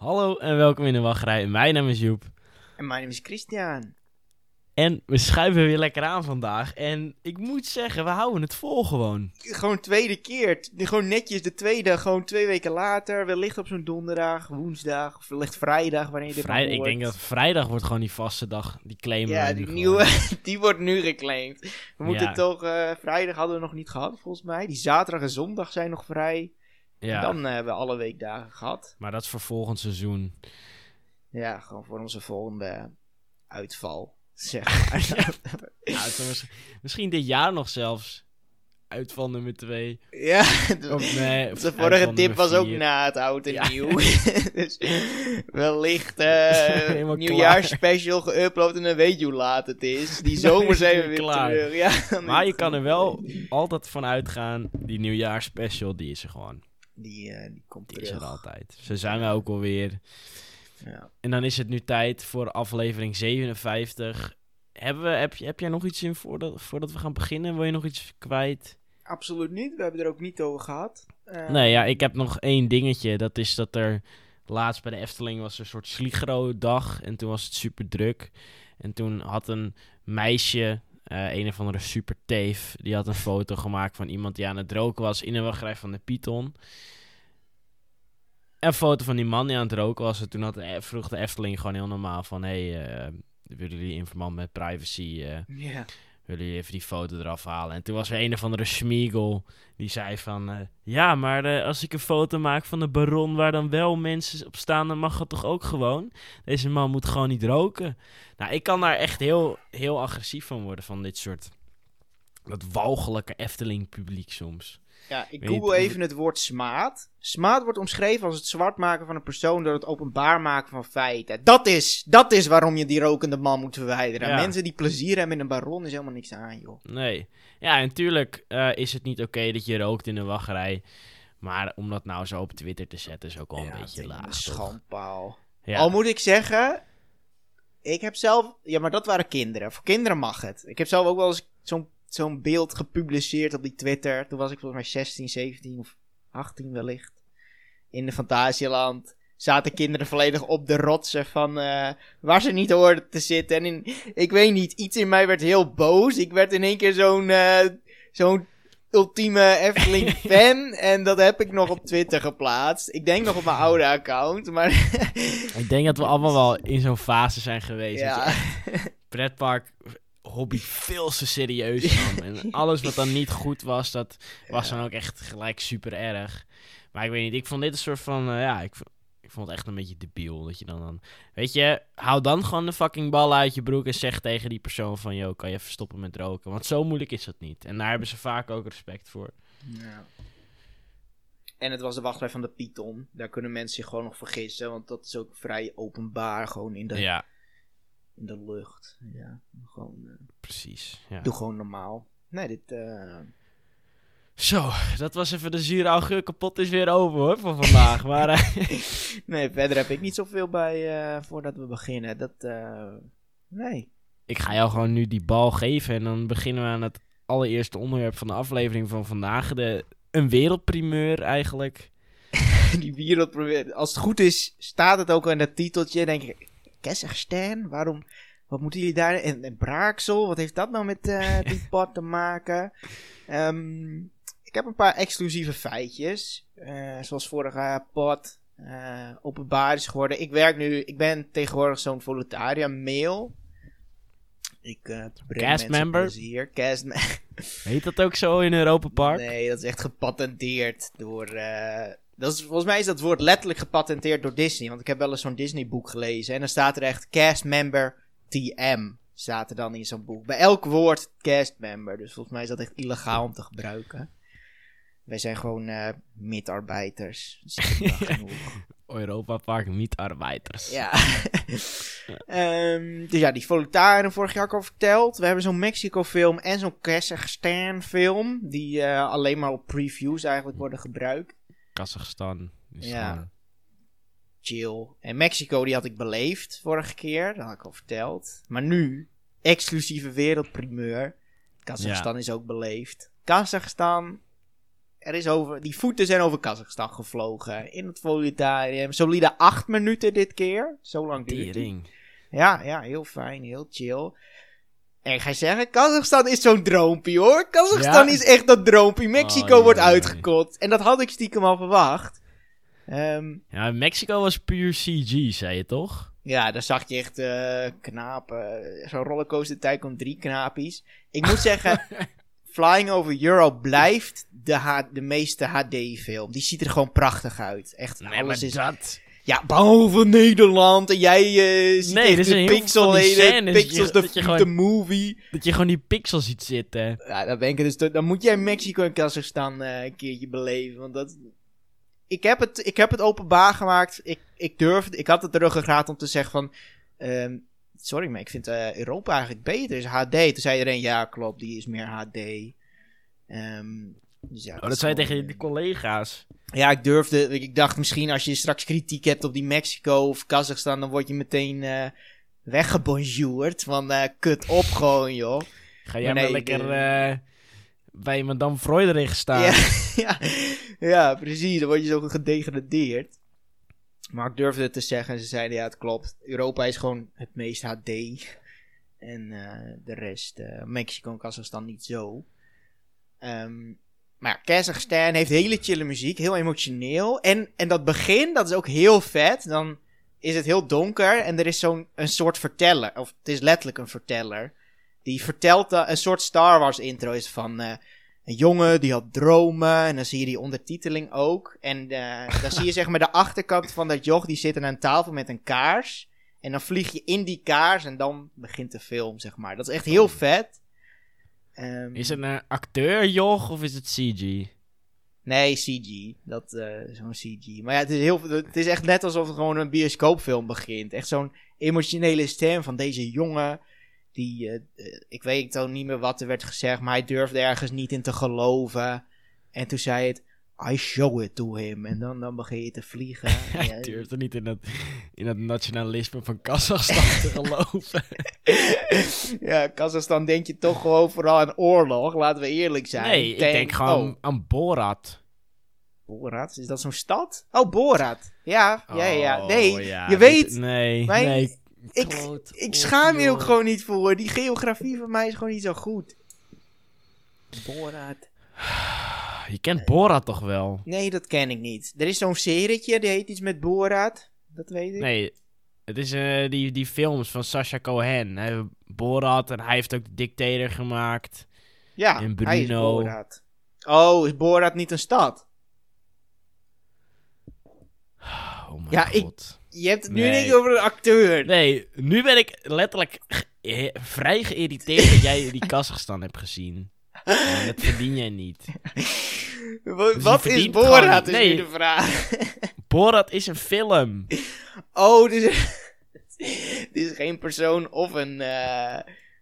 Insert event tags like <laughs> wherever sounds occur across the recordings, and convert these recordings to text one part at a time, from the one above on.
Hallo en welkom in de wachtrij. Mijn naam is Joep. En mijn naam is Christian. En we schuiven weer lekker aan vandaag. En ik moet zeggen, we houden het vol gewoon. Gewoon tweede keer. Gewoon netjes de tweede. Gewoon twee weken later. Wellicht op zo'n donderdag, woensdag. Of wellicht vrijdag, wanneer je dit Vrij, ik denk dat vrijdag wordt gewoon die vaste dag. Die claimen Ja, die nieuwe, <laughs> die wordt nu geclaimd. We moeten Ja. toch, eh, vrijdag hadden we nog niet gehad volgens mij. Die zaterdag en zondag zijn nog vrij. Ja, Dan eh, hebben we alle weekdagen gehad. maar dat is voor volgend seizoen. Ja, gewoon voor onze volgende uitval. <laughs> Zeg <laughs> maar. Ja, het is mis- misschien dit jaar nog zelfs. Uitval nummer 2. ja, <laughs> Of nee, de vorige tip was ook na het oud en Ja. nieuw. dus wellicht Helemaal nieuwjaarsspecial geüpload en dan weet je hoe laat het is. Die zomer zijn we weer klaar. terug. Ja, Maar je kan er wel altijd van uitgaan. Die nieuwjaarsspecial, die is er gewoon. Die, eh, die komt Die is er terug. altijd. Zo zijn we ook alweer. Ja. En dan is het nu tijd voor aflevering 57. Hebben we, heb, je, heb jij nog iets in voordat, voordat we gaan beginnen? Wil je nog iets kwijt? Absoluut niet. We hebben er ook niet over gehad. Eh, Nee, ja, ik heb nog één dingetje. Dat is dat er laatst bij de Efteling was er een soort Sligro-dag. En toen was het super druk. En toen had een meisje, eh, een of andere super teef, die had een foto gemaakt van iemand die aan het roken was in een wachtrij van de Python. Een foto van die man die aan het roken was. En toen had de, vroeg de Efteling gewoon heel normaal van... Hé, hey, eh, willen jullie in verband met privacy... eh, Ja. willen jullie even die foto eraf halen? En toen was er een of andere schmiegel die zei van... eh, ja, maar eh, als ik een foto maak van de baron waar dan wel mensen op staan... dan mag het toch ook gewoon? Deze man moet gewoon niet roken. Nou, ik kan daar echt heel, heel agressief van worden van dit soort... Dat walgelijke Efteling-publiek soms. Ja, ik google even het woord smaad. Smaad wordt omschreven als het zwart maken van een persoon door het openbaar maken van feiten. Dat is, dat is waarom je die rokende man moet verwijderen. Ja. Mensen die plezier hebben in een baron is helemaal niks aan, joh. Nee. Ja, en natuurlijk eh, is het niet oké dat je rookt in een wachtrij. Maar om dat nou zo op Twitter te zetten is ook wel een Ja, beetje laag. Een schandpaal. Ja. Al moet ik zeggen, ik heb zelf... Ja, maar dat waren kinderen. Voor kinderen mag het. Ik heb zelf ook wel eens zo'n zo'n beeld gepubliceerd op die Twitter. Toen was ik volgens mij 16, 17 of 18 wellicht. In de Fantasieland. Zaten kinderen volledig op de rotsen van eh, waar ze niet hoorden te zitten. En in, ik weet niet, iets in mij werd heel boos. Ik werd in één keer zo'n eh, zo'n ultieme Efteling <laughs> fan. en dat heb ik nog op Twitter geplaatst. Ik denk nog op mijn oude account, maar... Ik denk dat we allemaal wel in zo'n fase zijn geweest. Ja. pretpark hobby <laughs> veel te serieus nam. En alles wat dan niet goed was, dat was dan ook echt gelijk super erg. Maar ik weet niet, ik vond dit een soort van, eh, ja, ik, ik vond het echt een beetje debiel. Dat je dan, dan, weet je, hou dan gewoon de fucking bal uit je broek en zeg tegen die persoon van, yo, kan je even stoppen met roken? Want zo moeilijk is dat niet. En daar hebben ze vaak ook respect voor. Ja. En het was de wachtrij van de Python. Daar kunnen mensen zich gewoon nog vergissen. Want dat is ook vrij openbaar. Gewoon in de, Ja, in de lucht. Ja, gewoon, eh, precies. Ja. doe gewoon normaal. Nee, dit... eh, Zo, dat was even de zure augurk kapot is weer over hoor, voor vandaag. maar eh, <laughs> Nee, verder heb ik niet zoveel bij voordat we beginnen. Dat... nee. ik ga jou gewoon nu die bal geven en dan beginnen we aan het allereerste onderwerp van de aflevering van vandaag. De, een wereldprimeur eigenlijk. <laughs> Die wereldprobeer. Als het goed is, staat het ook al in dat titeltje. denk ik, Kazachstan? Waarom? Wat moeten jullie daar? En, en Braaksel, wat heeft dat nou met eh, <laughs> die pot te maken? Ehm, ik heb een paar exclusieve feitjes. Eh, zoals vorige pot eh, openbaar is geworden. Ik werk nu, ik ben tegenwoordig zo'n voluntaria mail. Ik breng Cast member? plezier. Cast me- Heet dat ook zo in Europa Park? Nee, dat is echt gepatenteerd door. Eh, dat is, volgens mij is dat woord letterlijk gepatenteerd door Disney. Want ik heb wel eens zo'n Disney-boek gelezen. En dan staat er echt cast member TM. Staat er dan in zo'n boek. Bij elk woord cast member. Dus volgens mij is dat echt illegaal om te gebruiken. Wij zijn gewoon eh mitarbeiders. Ik heb wel <laughs> genoeg. Europa Park niet-arbeiders. Ja. <laughs> Ehm, dus ja, die Volutaren vorig jaar ook al verteld. We hebben zo'n Mexico-film en zo'n Kazachstan-film. Die eh, alleen maar op previews eigenlijk worden gebruikt. Kazachstan. is Ja. Chill. En Mexico, die had ik beleefd vorige keer. Dat had ik al verteld. Maar nu, exclusieve wereldprimeur. Kazachstan is ook beleefd. Kazachstan er is over, die voeten zijn over Kazachstan gevlogen. In het voluntarium. Solide acht minuten dit keer. Zo lang. Tering. Ja, ja, heel fijn, heel chill. En ik ga je zeggen, Kazachstan is zo'n droompie hoor. Kazachstan Ja? is echt dat droompie. Mexico Oh, wordt uitgekot. En dat had ik stiekem al verwacht. Ehm, Ja, Mexico was puur CG, zei je toch? ja, daar zag je echt eh knapen. Zo'n rollercoaster tycoon drie knapies. Ik moet zeggen, <laughs> Flying Over Europe blijft de, H- de meeste HD-film. Die ziet er gewoon prachtig uit. Echt, alles is... dat... Ja, behalve Nederland. En jij eh ziet Nee, de pixel, hele pixels, de, de gewoon- movie. Dat je gewoon die pixels ziet zitten. Ja, dan ben ik dus. Dan moet jij Mexico en Kazachstan eh, een keertje beleven. Want dat. Ik heb het, ik heb het openbaar gemaakt. Ik, ik durfde. Ik had het ruggengraat om te zeggen van. ehm, sorry, maar ik vind eh, Europa eigenlijk beter. Is HD. Toen zei iedereen ja, klopt. Die is meer HD. Ehm, dus ja, Oh, dat zei je tegen eh, die collega's. Ja, ik durfde. Ik dacht misschien als je straks kritiek hebt op die Mexico of Kazachstan. dan word je meteen. eh weggebonjourd. Van eh, kut op gewoon, joh. Ga jij Maar lekker eh, bij Madame Freuderich staan. Ja, <laughs> ja, ja, precies. Dan word je zo gedegradeerd. Maar ik durfde het te zeggen. Ze zeiden ja, het klopt. Europa is gewoon het meest HD. En eh, de rest, eh, Mexico en Kazachstan niet zo. Ehm, maar ja, Kazachstan heeft hele chille muziek. Heel emotioneel. En, en dat begin, dat is ook heel vet. Dan is het heel donker. En er is zo'n een soort verteller. Of het is letterlijk een verteller. Die vertelt dan een soort Star Wars intro is van... eh, een jongen die had dromen. En dan zie je die ondertiteling ook. En eh, dan zie je zeg maar de achterkant van dat joch. Die zit aan een tafel met een kaars. En dan vlieg je in die kaars. En dan begint de film, zeg maar. Dat is echt heel vet. Ehm, Is het een acteur, joch, of is het CG? Nee, CG. Dat, eh zo'n CG. Maar ja, het is, heel, het is echt net alsof het gewoon een bioscoopfilm begint. Echt zo'n emotionele stem van deze jongen. Die, eh, eh, ik weet ook niet meer wat er werd gezegd, maar hij durfde ergens niet in te geloven. En toen zei het, I show it to him. En dan, dan begin je te vliegen. Hij <laughs> Ja, durft er niet in dat, in dat nationalisme van Kazachstan te <laughs> geloven. ja, Kazachstan denk je toch gewoon vooral aan oorlog, laten we eerlijk zijn. Nee, ik denk gewoon Oh, aan Borat. Borat, is dat zo'n stad? Oh, Borat. Ja, ja, ja. Oh, Nee, ja, je weet, Nee, mijn- nee. ik, ik schaam je ook gewoon niet voor. Die geografie van mij is gewoon niet zo goed. Borat. <sighs> Je kent Borat toch wel? Nee, dat ken ik niet. Er is zo'n serietje, die heet iets met Borat. Dat weet ik. Nee, het is eh, die, die films van Sacha Cohen. Borat en hij heeft ook de Dictator gemaakt. ja, en hij is Bruno. Borat. Oh, is Borat niet een stad? Oh mijn Ja, ik- god. Je hebt het nu Nee. niet over een acteur. Nee, nu ben ik letterlijk eh, vrij geïrriteerd dat jij die Kazachstan hebt gezien. Dat verdien jij niet. <laughs> Die Wat is Borat, is nee. nu de vraag. <laughs> Borat is een film. <laughs> Oh, dit is, dit is geen persoon of een eh,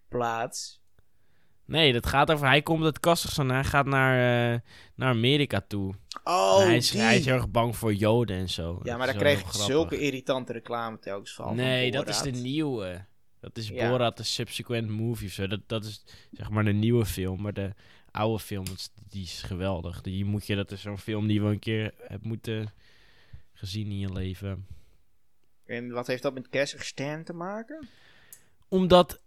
plaats. Nee, dat gaat over... Hij komt uit Kazachstan en hij gaat naar, eh, naar Amerika toe. Oh, hij, is, hij is heel erg bang voor Joden en zo. Ja, maar daar kreeg ik zulke irritante reclame telkens van. Nee, van dat is de nieuwe. Dat is Ja. Borat, de subsequent movie of zo. Dat, dat is zeg maar de nieuwe film. Maar de oude film, die is geweldig. Die moet je, dat is zo'n film die je wel een keer hebt moeten gezien in je leven. En wat heeft dat met Kazachstan te maken? Omdat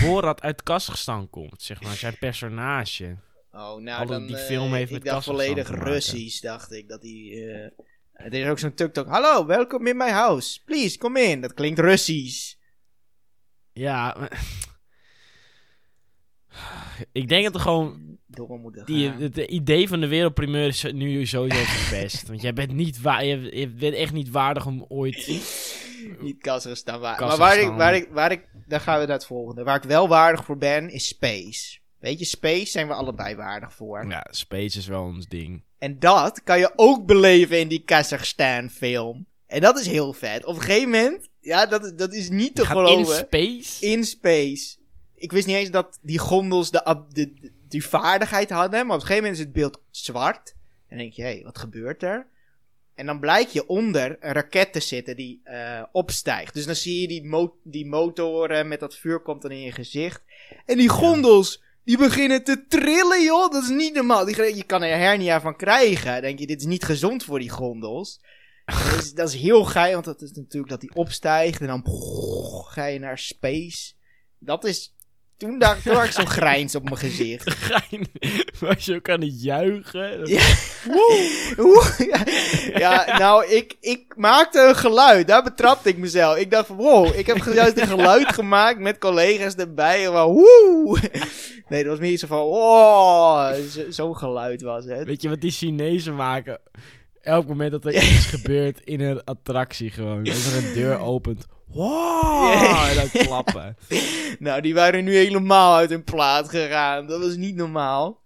Borat uit Kazachstan komt, zeg maar, zijn personage. Oh, nou Alle- dan... die eh, film heeft ik met dacht volledig. Russisch, dacht ik. Dat die... eh er is ook zo'n TikTok. Hallo, welkom in my house. Please, kom in. Dat klinkt Russisch. Ja, maar- <sighs> ik denk dat er gewoon Die, het het idee van de wereldprimeur is nu sowieso verpest. Want jij bent, niet wa- je, bent echt niet waardig om ooit... <laughs> Niet Kazachstan. Waar. Maar waar ik, waar, ik, waar ik... Dan gaan we naar het volgende. Waar ik wel waardig voor ben, is Space. Weet je, Space zijn we allebei waardig voor. Ja, space is wel ons ding. En dat kan je ook beleven in die Kazachstan film. En dat is heel vet. Op een gegeven moment, ja, dat, is- dat is niet te Gaat in geloven. space? In space. Ik wist niet eens dat die gondels de, de, de- die vaardigheid hadden. Maar op een gegeven moment is het beeld zwart. En dan denk je, hé, hey, wat gebeurt er? En dan blijkt je onder een raket te zitten die eh, opstijgt. Dus dan zie je die, mo die motor eh, met dat vuur komt dan in je gezicht. En die gondels, Die beginnen te trillen, joh. Dat is niet normaal. Die, je kan er hernia van krijgen. Dan denk je, dit is niet gezond voor die gondels. Dat, is, dat is heel geil, want dat is natuurlijk dat die opstijgt. En dan ga je naar space. Dat is toen dacht toen had ik zo'n grijns op mijn gezicht. <laughs> Gein. Was je ook aan het juichen? Ja. ja. ja, nou, ik, ik maakte een geluid. Daar betrapte ik mezelf. Ik dacht van, wow, ik heb juist een geluid gemaakt met collega's erbij. En van, woe. Nee, dat was meer zo van, oh, zo'n geluid was het. Weet je wat die Chinezen maken? Elk moment dat er iets gebeurt in een attractie gewoon. Als er een deur opent. Wow, en dan klappen. <laughs> nou, die waren nu helemaal uit hun plaat gegaan. Dat was niet normaal.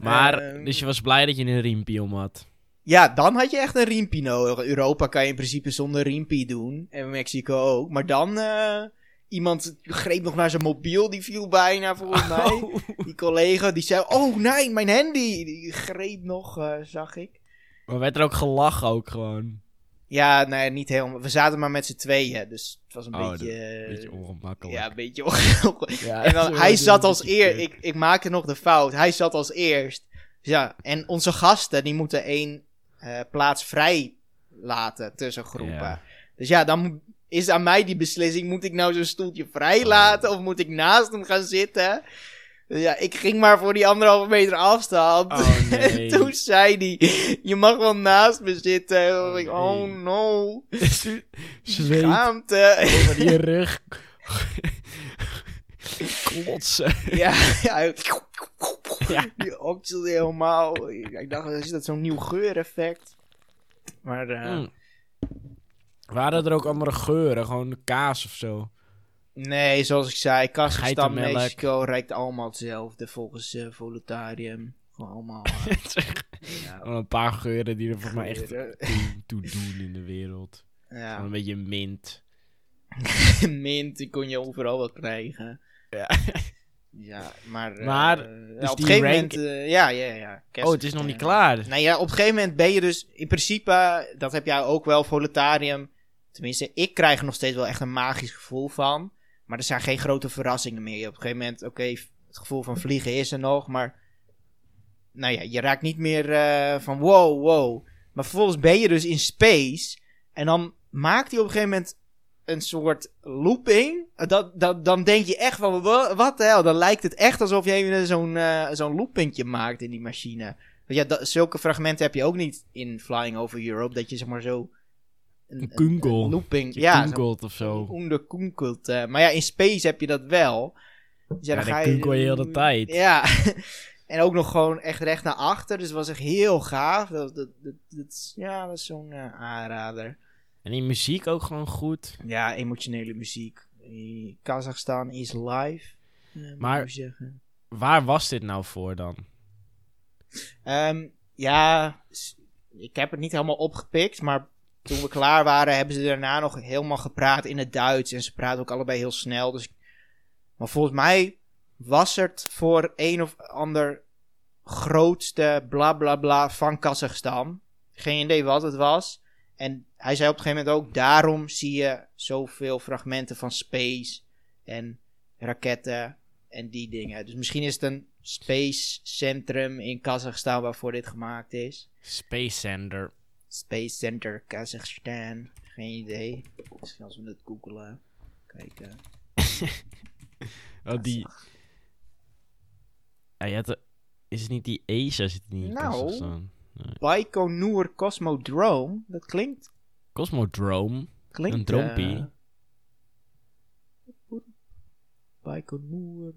Maar, ehm, dus je was blij dat je een riempie om had? Ja, dan had je echt een riempie nodig. Europa kan je in principe zonder riempie doen. En Mexico ook. Maar dan... Uh, iemand greep nog naar zijn mobiel, die viel bijna volgens <laughs> mij. Oh. Die collega, die zei... Oh nee, mijn handy! Die greep nog, uh, zag ik. Maar werd er ook gelachen ook gewoon? Ja, nee, niet helemaal. We zaten maar met z'n tweeën, dus het was een oh, beetje... Een beetje ongemakkelijk. Ja, een beetje ongemakkelijk. <laughs> Ja, en dan, <laughs> hij zat als eerst... Ik, ik maakte nog de fout. Hij zat als eerst. Ja, en onze gasten, die moeten één uh, plaats vrij laten tussen groepen. Dus ja, dan is aan mij die beslissing. Moet ik nou zo'n stoeltje vrij oh. laten of moet ik naast hem gaan zitten? Ja, ik ging maar voor die anderhalve meter afstand. Oh, <laughs> nee. en toen zei hij, je mag wel naast me zitten. Oh, ik, oh no. Schaamte. Over je <laughs> rug. <laughs> Klotsen. Ja, ja. ja. Die okselde helemaal. Ik dacht, is dat zo'n nieuw geureffect? Maar... Uh, mm. Waren er ook andere geuren? Gewoon kaas of zo? Nee, zoals ik zei, Kazachstan, Mexico rijdt allemaal hetzelfde volgens uh, Voluntarium. Gewoon allemaal. <laughs> Uh, ja. Een paar geuren die er voor mij echt toe, doen in de wereld. Ja. een beetje mint. <laughs> mint, die kon je overal wel krijgen. Ja. Ja, maar, maar uh, dus op een gegeven moment, uh, ja, ja, ja. oh, het is nog niet klaar. Nou ja, op een gegeven moment ben je dus, in principe, dat heb jij ook wel, Voluntarium. Tenminste, ik krijg er nog steeds wel echt een magisch gevoel van. Maar er zijn geen grote verrassingen meer. Op een gegeven moment, oké, het gevoel van vliegen is er nog, maar... Nou ja, je raakt niet meer uh, van wow, wow. Maar vervolgens ben je dus in space. En dan maakt hij op een gegeven moment een soort looping. Dat, dat, dan denk je echt van, wat de hel? Dan lijkt het echt alsof je zo'n uh, zo'n loopingje maakt in die machine. Ja, dat, zulke fragmenten heb je ook niet in Flying Over Europe. Dat je zeg maar zo een, een, looping. ja, of zo. Onderkunkelt. Uh, maar ja, in space heb je dat wel. Dus ja, dan ga je, je heel de tijd. Ja. <laughs> en ook nog gewoon echt recht naar achter. Dus het was echt heel gaaf. Dat, dat, dat, ja, dat is zo'n uh, aanrader. En die muziek ook gewoon goed. Ja, emotionele muziek. Kazachstan is live. Uh, maar waar was dit nou voor dan? Um, ja, ik heb het niet helemaal opgepikt, maar toen we klaar waren, hebben ze daarna nog helemaal gepraat in het Duits. En ze praten ook allebei heel snel. Dus... Maar volgens mij was het voor een of ander grootste bla bla bla van Kazachstan. Geen idee wat het was. En hij zei op een gegeven moment ook: daarom zie je zoveel fragmenten van space en raketten en die dingen. Dus misschien is het een space centrum in Kazachstan waarvoor dit gemaakt is. Space Center. Space Center Kazakhstan. Geen idee. Misschien als we het googelen. Kijken. <laughs> oh, die... Ja, je had Is het niet die ESA zit niet in nou, nee. Baikonur Cosmodrome. Dat klinkt... Cosmodrome? Klinkt... Een drompie. Uh, Baikonur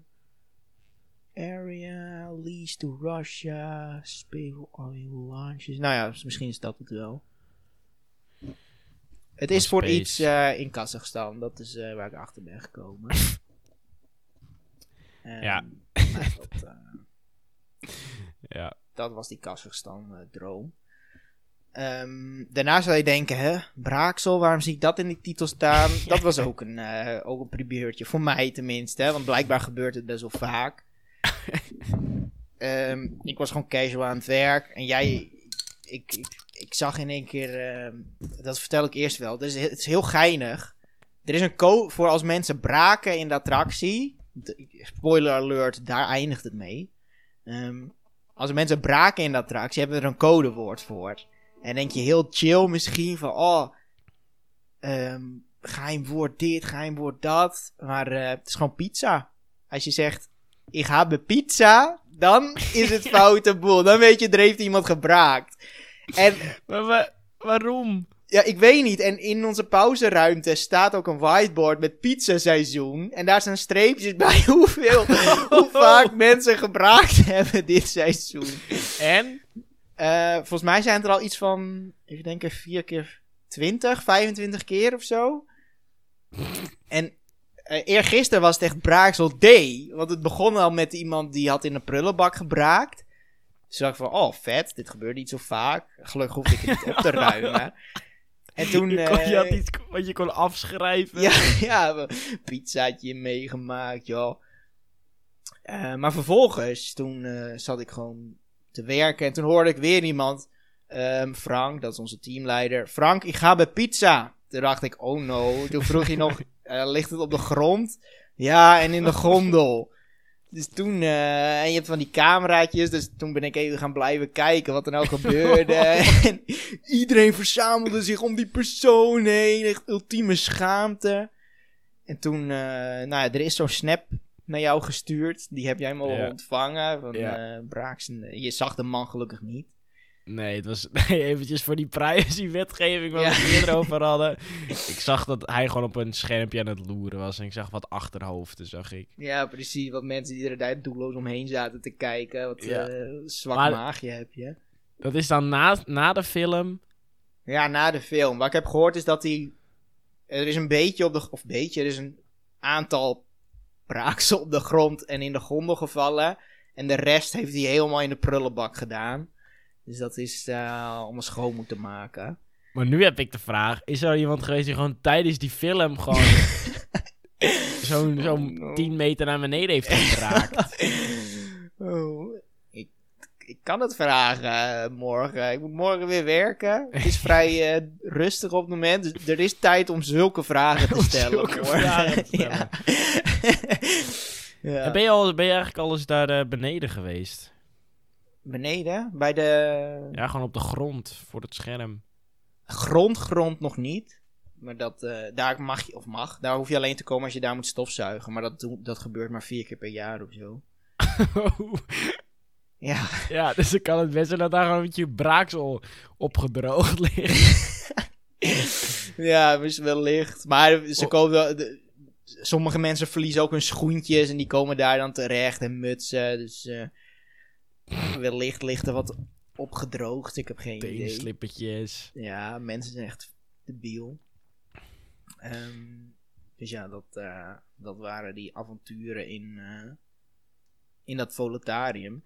area, lease to Russia, space launches. Nou ja, misschien is dat het wel. Het is voor iets uh, in Kazachstan. Dat is uh, waar ik achter ben gekomen. <laughs> ja. Dat, uh, ja. Dat was die Kazachstan-droom. Um, daarna zou je denken, hè, Braaksel, waarom zie ik dat in die titel staan? <laughs> Dat was ook een, ook een primeurtje, voor mij tenminste. Hè, want blijkbaar gebeurt het best wel vaak. Um, ik was gewoon casual aan het werk. En jij, ik, ik, ik zag in één keer, uh, dat vertel ik eerst wel. Dus het is heel geinig. Er is een code voor als mensen braken in de attractie. spoiler alert, daar eindigt het mee. Ehm, als mensen braken in de attractie, hebben we er een codewoord voor. En denk je heel chill misschien van, oh, ehm geheim woord dit, geheim woord dat. Maar eh, het is gewoon pizza. Als je zegt, ik heb pizza, dan is het <laughs> foute boel. Dan weet je, er heeft iemand gebraakt. En Maar wa- waarom? ja, ik weet niet. En in onze pauzeruimte staat ook een whiteboard met pizzaseizoen. En daar staan streepjes <laughs> bij hoeveel, <laughs> hoe vaak mensen gebraakt hebben dit seizoen. En? Eh, volgens mij zijn het er al iets van, even denken, 4 keer 20, 25 keer of zo. En eergisteren was het echt Braaksel D. Want het begon al met iemand die had in een prullenbak gebraakt. Dus dacht ik van, oh vet, dit gebeurt niet zo vaak. Gelukkig hoefde ik het niet op te <laughs> ruimen. En toen... Je, kon, je had eh, iets wat je kon afschrijven. ja, <laughs> ja, pizzaatje meegemaakt, joh. Eh, maar vervolgens, toen eh, zat ik gewoon te werken en toen hoorde ik weer iemand, ehm, Frank, dat is onze teamleider. Frank, ik ga bij pizza. Toen dacht ik, oh no. Toen vroeg hij nog, <laughs> eh, ligt het op de grond? Ja, en in de <laughs> gondel. Dus toen, eh, en je hebt van die cameraatjes, dus toen ben ik even gaan blijven kijken wat er nou gebeurde. <laughs> en iedereen verzamelde zich om die persoon heen, echt ultieme schaamte. En toen, eh, nou ja, er is zo'n snap naar jou gestuurd, die heb jij Ja. ontvangen. Van, Ja. Braaksen. je zag de man gelukkig niet. Nee, het was <laughs> nee, eventjes voor die privacy-wetgeving waar Ja. we het eerder over <laughs> hadden. Ik zag dat hij gewoon op een schermpje aan het loeren was. En ik zag wat achterhoofden, zag ik. Ja, precies. Wat mensen die er daar doelloos omheen zaten te kijken. Wat Ja. eh, zwak Maar- maagje heb je. Dat is dan na, na de film. Ja, na de film. Wat ik heb gehoord is dat hij... Er is een beetje op de... Of beetje, er is een aantal braaksel op de grond en in de gondel gevallen. En de rest heeft hij helemaal in de prullenbak gedaan. Dus dat is eh allemaal schoon moeten maken. Maar nu heb ik de vraag: is er iemand geweest die gewoon tijdens die film gewoon <laughs> zo'n no. 10 meter naar beneden heeft geraakt? <laughs> oh, ik, ik kan het vragen eh, morgen. Ik moet morgen weer werken. Het is vrij <laughs> eh, rustig op het moment. Dus er is tijd om zulke vragen te Om stellen. zulke vragen te stellen. Ja. Ja. En ben, je al, ben je eigenlijk al eens daar beneden geweest? Beneden? Bij de Ja, gewoon op de grond voor het scherm. grond, grond nog niet. Maar dat, eh, daar mag je, of mag, daar hoef je alleen te komen als je daar moet stofzuigen. Maar dat, dat gebeurt maar vier keer per jaar of zo. <laughs> Ja, ja, dus dan kan het best zijn dat daar gewoon een beetje braaksel opgedroogd ligt. <laughs> ja, is wellicht. Maar ze Oh. komen wel, de- sommige mensen verliezen ook hun schoentjes en die komen daar dan terecht en mutsen. Dus eh, wellicht ligt er wat opgedroogd. Ik heb geen idee. Teenslippertjes. Ja, mensen zijn echt debiel. Ehm, dus ja, dat, eh, dat waren die avonturen in, eh, in dat voletarium.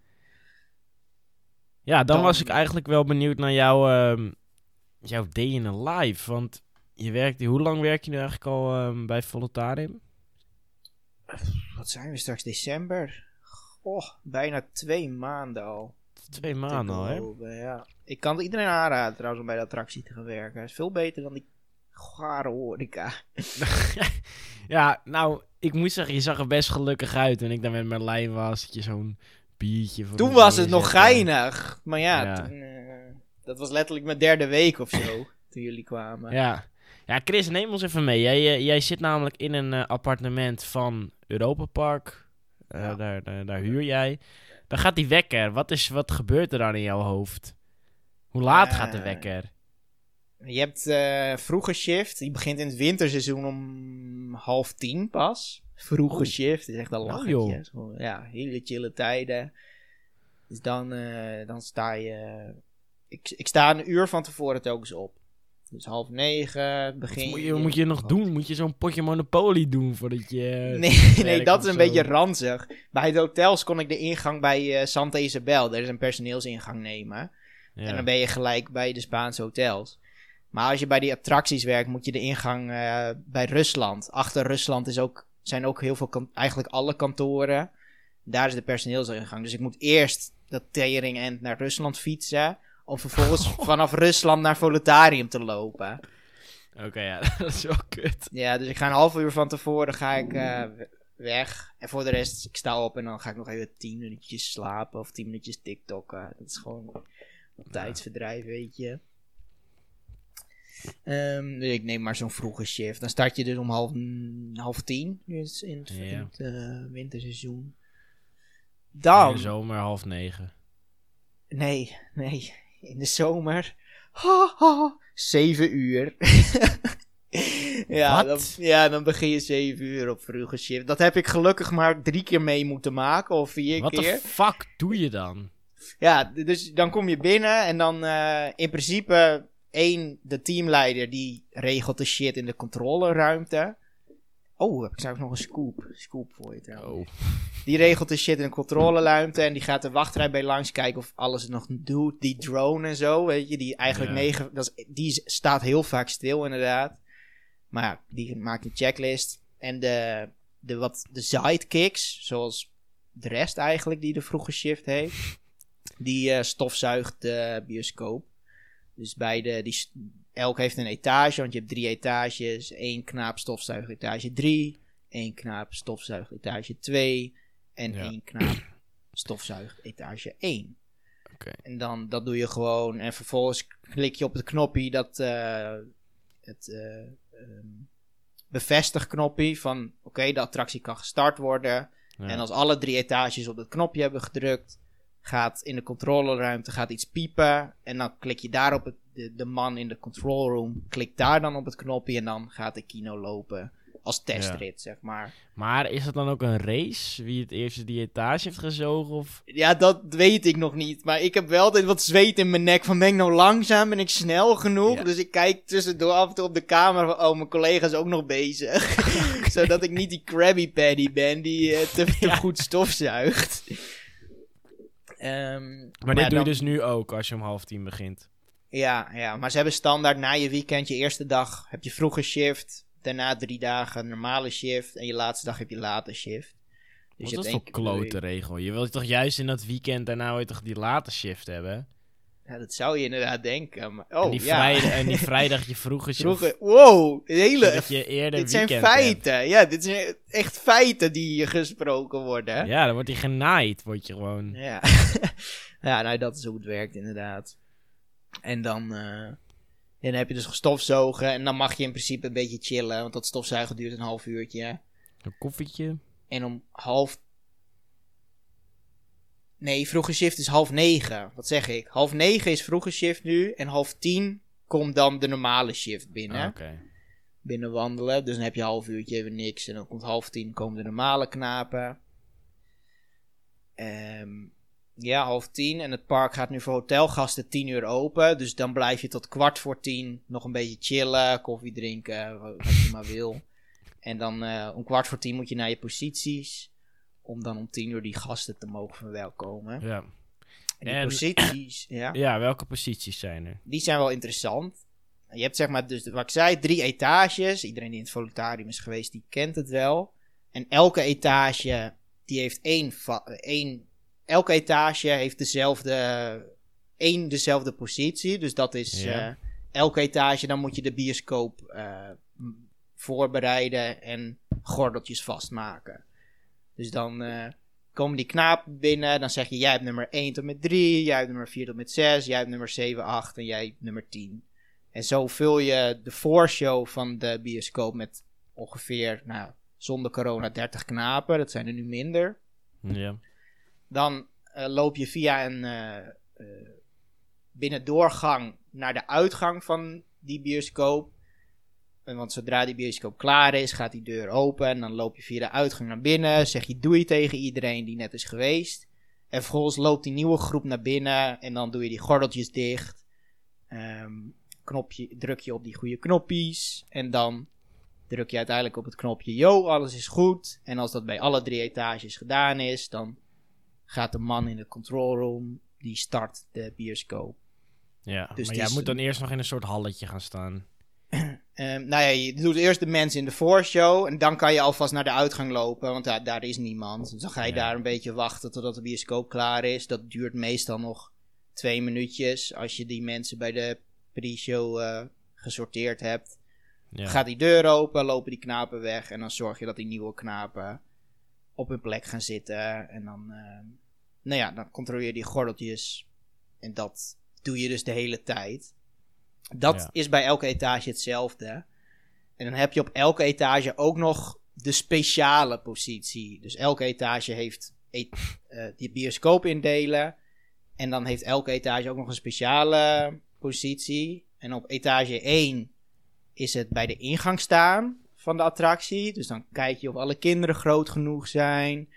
Ja, dan, Dan- was ik eigenlijk wel benieuwd naar jouw, ehm jouw day in a life. Want je werkt, hoe lang werk je nu eigenlijk al ehm, bij Voletarium? Wat zijn we straks? December? Goh, bijna twee maanden al. Twee maanden al, hè? Ja. Ik kan het iedereen aanraden trouwens om bij de attractie te gaan werken. Het is veel beter dan die gare horeca. <laughs> ja, nou, ik moet zeggen, je zag er best gelukkig uit. Toen ik daar met Merlijn was, dat je zo'n biertje voor Toen was het nog geinig. Maar ja, Ja. toen, eh, dat was letterlijk mijn derde week of zo. <laughs> toen jullie kwamen. Ja. Ja, Chris, neem ons even mee. Jij, eh, jij zit namelijk in een eh, appartement van Europa Park. Eh, Ja. daar, daar, daar huur jij. Dan gaat die wekker. Wat, is, wat gebeurt er dan in jouw hoofd? Hoe laat Eh, gaat de wekker? Je hebt eh vroege shift. Die begint in het winterseizoen om half tien pas. Vroege Oeh. shift is echt een Oh, lachetje. joh. Zo, ja, hele chille tijden. Dus dan, eh, dan sta je... Ik, ik sta een uur van tevoren telkens op. Dus half negen Wat begin moet je, moet je nog doen? Moet je zo'n potje Monopoly doen voordat je... eh, Nee, nee dat is een zo? beetje ranzig. Bij de hotels kon ik de ingang bij eh, Santa Isabel, daar is een personeelsingang nemen. ja. En dan ben je gelijk bij de Spaanse hotels. Maar als je bij die attracties werkt, moet je de ingang eh, bij Rusland. Achter Rusland is ook, zijn ook heel veel, eigenlijk alle kantoren. Daar is de personeelsingang. Dus ik moet eerst dat tering end naar Rusland fietsen. Om vervolgens <laughs> vanaf Rusland naar Voletarium te lopen. Oké, ja, <laughs> dat is wel kut. Ja, dus ik ga een half uur van tevoren ga ik, eh, weg. En voor de rest, ik sta op en dan ga ik nog even 10 minuutjes slapen of 10 minuutjes TikTokken. Dat is gewoon een tijdsverdrijf, weet je. Ehm, dus ik neem maar zo'n vroege shift. Dan start je dus om half, half tien dus in het, in Ja. het eh, winterseizoen. In Dan, de zomer half negen. nee, nee, in de zomer, ha, ha, zeven uur. <laughs> ja, Wat? dan, ja, dan begin je zeven uur op vroege shift. Dat heb ik gelukkig maar drie keer mee moeten maken, of vier Wat keer. de fuck doe je dan? Ja, dus dan kom je binnen en dan eh, in principe één, de teamleider, die regelt de shit in de controleruimte. Oh, heb ik straks nog een scoop, scoop voor je trouwens. Oh. Die regelt de shit in de controleruimte en die gaat de wachtrij bij langs kijken of alles het nog doet. Die drone en zo, weet je, die eigenlijk Ja. negen, dat is, die staat heel vaak stil inderdaad. Maar ja, die maakt een checklist. En de, de, wat, de sidekicks, zoals de rest eigenlijk die de vroege shift heeft, die eh, stofzuigt de bioscoop. Dus bij de, die, elk heeft een etage, want je hebt drie etages. Eén knaap stofzuigt etage 3, één knaap stofzuigt etage 2 en Ja. één knaap stofzuigt etage 1. Oké. En dan, dat doe je gewoon. En vervolgens klik je op het knopje dat, eh, het eh ehm, bevestigknopje van, oké, de attractie kan gestart worden. Ja. En als alle drie etages op dat knopje hebben gedrukt, gaat in de controleruimte gaat iets piepen. En dan klik je daar op het, de, de man in de control room, klikt daar dan op het knopje en dan gaat de kino lopen. Als testrit, zeg maar. Maar is het dan ook een race? Wie het eerst die etage heeft gezogen? Of... Ja, dat weet ik nog niet. Maar ik heb wel altijd wat zweet in mijn nek. Van ben ik nou langzaam? Ben ik snel genoeg? Ja. Dus ik kijk tussendoor af en toe op de camera van... Oh, mijn collega is ook nog bezig. <laughs> Zodat ik niet die Krabby Patty ben die eh, te, te Ja. goed stofzuigt. Ehm, Maar dit ja, doe je dus nu ook als je om half tien begint. Ja, ja, maar ze hebben standaard na je weekend, je eerste dag heb je vroege shift. Daarna drie dagen normale shift. En je laatste dag heb je late shift. Dus Wat je is dat hebt voor klote regel? Je wilt toch juist in dat weekend daarna wil je toch die late shift hebben? Ja, dat zou je inderdaad denken. Maar, oh, en, die ja. vrijdag, en die <laughs> vrijdag je vroege shift. Vroeger, wow, hele, je eerder dit zijn hebt. feiten. Ja, dit zijn echt feiten die hier gesproken worden. Ja, Ja, dan wordt hij genaaid, word je gewoon. <laughs> ja. nou dat is hoe het werkt inderdaad. En dan, eh, dan heb je dus gestofzogen en dan mag je in principe een beetje chillen, want dat stofzuigen duurt een half uurtje. Een koffietje. En om half... Nee, vroege shift is half negen. Wat zeg ik? Half negen is vroege shift nu. En half tien komt dan de normale shift binnen. Ah, binnen wandelen. Dus dan heb je een half uurtje even niks. En dan komt half tien komen de normale knapen. Ehm, ja, half tien. En het park gaat nu voor hotelgasten tien uur open. Dus dan blijf je tot kwart voor tien nog een beetje chillen. Koffie drinken, wa- wat je maar wil. <laughs> En dan eh, om kwart voor tien moet je naar je posities. Om dan om tien uur die gasten te mogen verwelkomen. Ja. En posities, <clears throat> ja ja, welke posities zijn er? die zijn wel interessant. Je hebt zeg maar, dus wat ik zei, drie etages. Iedereen die in het voluntarium is geweest, die kent het wel. En elke etage, die heeft één, één elke etage heeft dezelfde, één dezelfde positie. Dus dat is Ja. eh, elke etage, dan moet je de bioscoop eh, voorbereiden en gordeltjes vastmaken. Dus dan eh, komen die knapen binnen, dan zeg je, jij hebt nummer 1 tot met 3, jij hebt nummer 4 tot met 6, jij hebt nummer 7, 8 en jij hebt nummer 10. En zo vul je de voorshow van de bioscoop met ongeveer, nou, zonder corona 30 knapen, dat zijn er nu minder. Ja. Dan eh, loop je via een eh, binnendoorgang naar de uitgang van die bioscoop. En want zodra die bioscoop klaar is, gaat die deur open. En dan loop je via de uitgang naar binnen. Zeg je doei tegen iedereen die net is geweest. En vervolgens loopt die nieuwe groep naar binnen. En dan doe je die gordeltjes dicht. Ehm, knopje, druk je op die goede knopjes. En dan druk je uiteindelijk op het knopje yo, alles is goed. En als dat bij alle drie etages gedaan is, dan gaat de man in de control room, die start de bioscoop. ja. Dus maar jij is moet dan eerst nog in een soort halletje gaan staan. <clears throat> Ehm, nou ja, je doet eerst de mensen in de voorshow en dan kan je alvast naar de uitgang lopen, want daar, daar is niemand. Dus dan ga je Ja. daar een beetje wachten totdat de bioscoop klaar is. Dat duurt meestal nog twee minuutjes als je die mensen bij de pre-show eh, gesorteerd hebt. Ja. Gaat die deur open, lopen die knapen weg en dan zorg je dat die nieuwe knapen op hun plek gaan zitten. En dan, eh, nou ja, dan controleer je die gordeltjes. En dat doe je dus de hele tijd. Dat Ja. is bij elke etage hetzelfde. En dan heb je op elke etage ook nog de speciale positie. Dus elke etage heeft e- eh, die bioscoop indelen. En dan heeft elke etage ook nog een speciale positie. En op etage 1 is het bij de ingang staan van de attractie. Dus dan kijk je of alle kinderen groot genoeg zijn.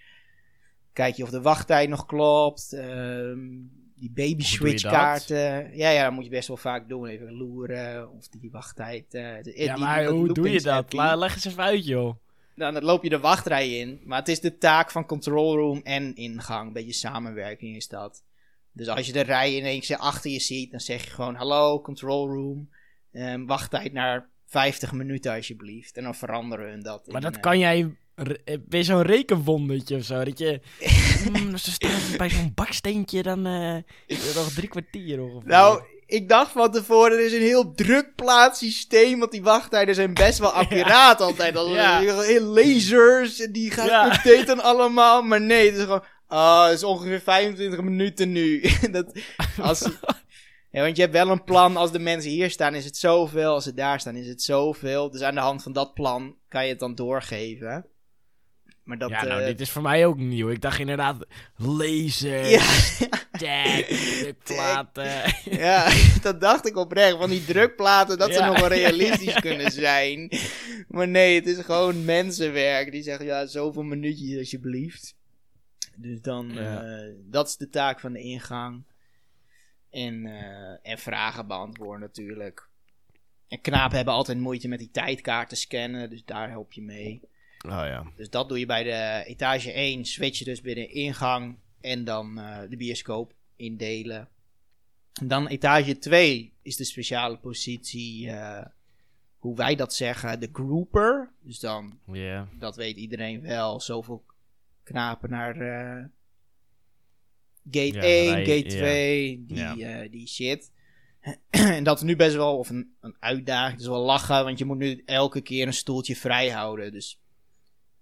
Kijk je of de wachttijd nog klopt. Ehm, die baby switch kaarten. Ja, ja, dat moet je best wel vaak doen. Even loeren of die wachttijd. eh, die- Ja, die- maar hoe doe je dat? La- leg eens even uit, joh. Dan loop je de wachtrij in. Maar het is de taak van control room en ingang. Een beetje samenwerking is dat. Dus als je de rij ineens achter je ziet, dan zeg je gewoon: Hallo, control room. Ehm, wachttijd naar 50 minuten alsjeblieft. En dan veranderen hun dat. Maar in, dat eh, kan jij... re- eh, Ben je zo'n rekenwondertje of zo? Dat je... <laughs> mm, als ze staan bij zo'n baksteentje, dan... het nog drie kwartier ongeveer. Nou, ik dacht van tevoren, er is een heel drukplaatssysteem, want die wachttijden zijn best wel <laughs> accuraat altijd. Als Ja. lasers, en die gaan Ja. updaten allemaal. Maar nee, het is gewoon, ah, het is ongeveer 25 minuten nu. <laughs> dat, als, ja, want je hebt wel een plan, als de mensen hier staan is het zoveel, als ze daar staan is het zoveel. Dus aan de hand van dat plan kan je het dan doorgeven. Maar dat, ja, nou, eh, dit is voor mij ook nieuw. Ik dacht inderdaad, laser, ja, tag, <laughs> drukplaten. Ja, <laughs> dat dacht ik oprecht. Van die drukplaten, dat ze nog wel realistisch ja, <laughs> kunnen zijn. Maar nee, het is gewoon mensenwerk. Die zeggen, ja, zoveel minuutjes alsjeblieft. Dus dan, eh, dat is de taak van de ingang. En, eh, en vragen beantwoorden natuurlijk. En knapen hebben altijd moeite met die tijdkaarten scannen, dus daar help je mee. Oh ja. Dus dat doe je bij de etage 1. Switch je dus binnen ingang en dan eh, de bioscoop indelen. En dan etage 2 is de speciale positie, eh, hoe wij dat zeggen, de grouper. Dus dan, dat weet iedereen wel, zoveel knapen naar eh, gate Ja, 1, rij- gate ja. 2, die, Ja. die shit. <clears throat> en dat is nu best wel of een, een uitdaging. Het is wel lachen, want je moet nu elke keer een stoeltje vrij houden. Dus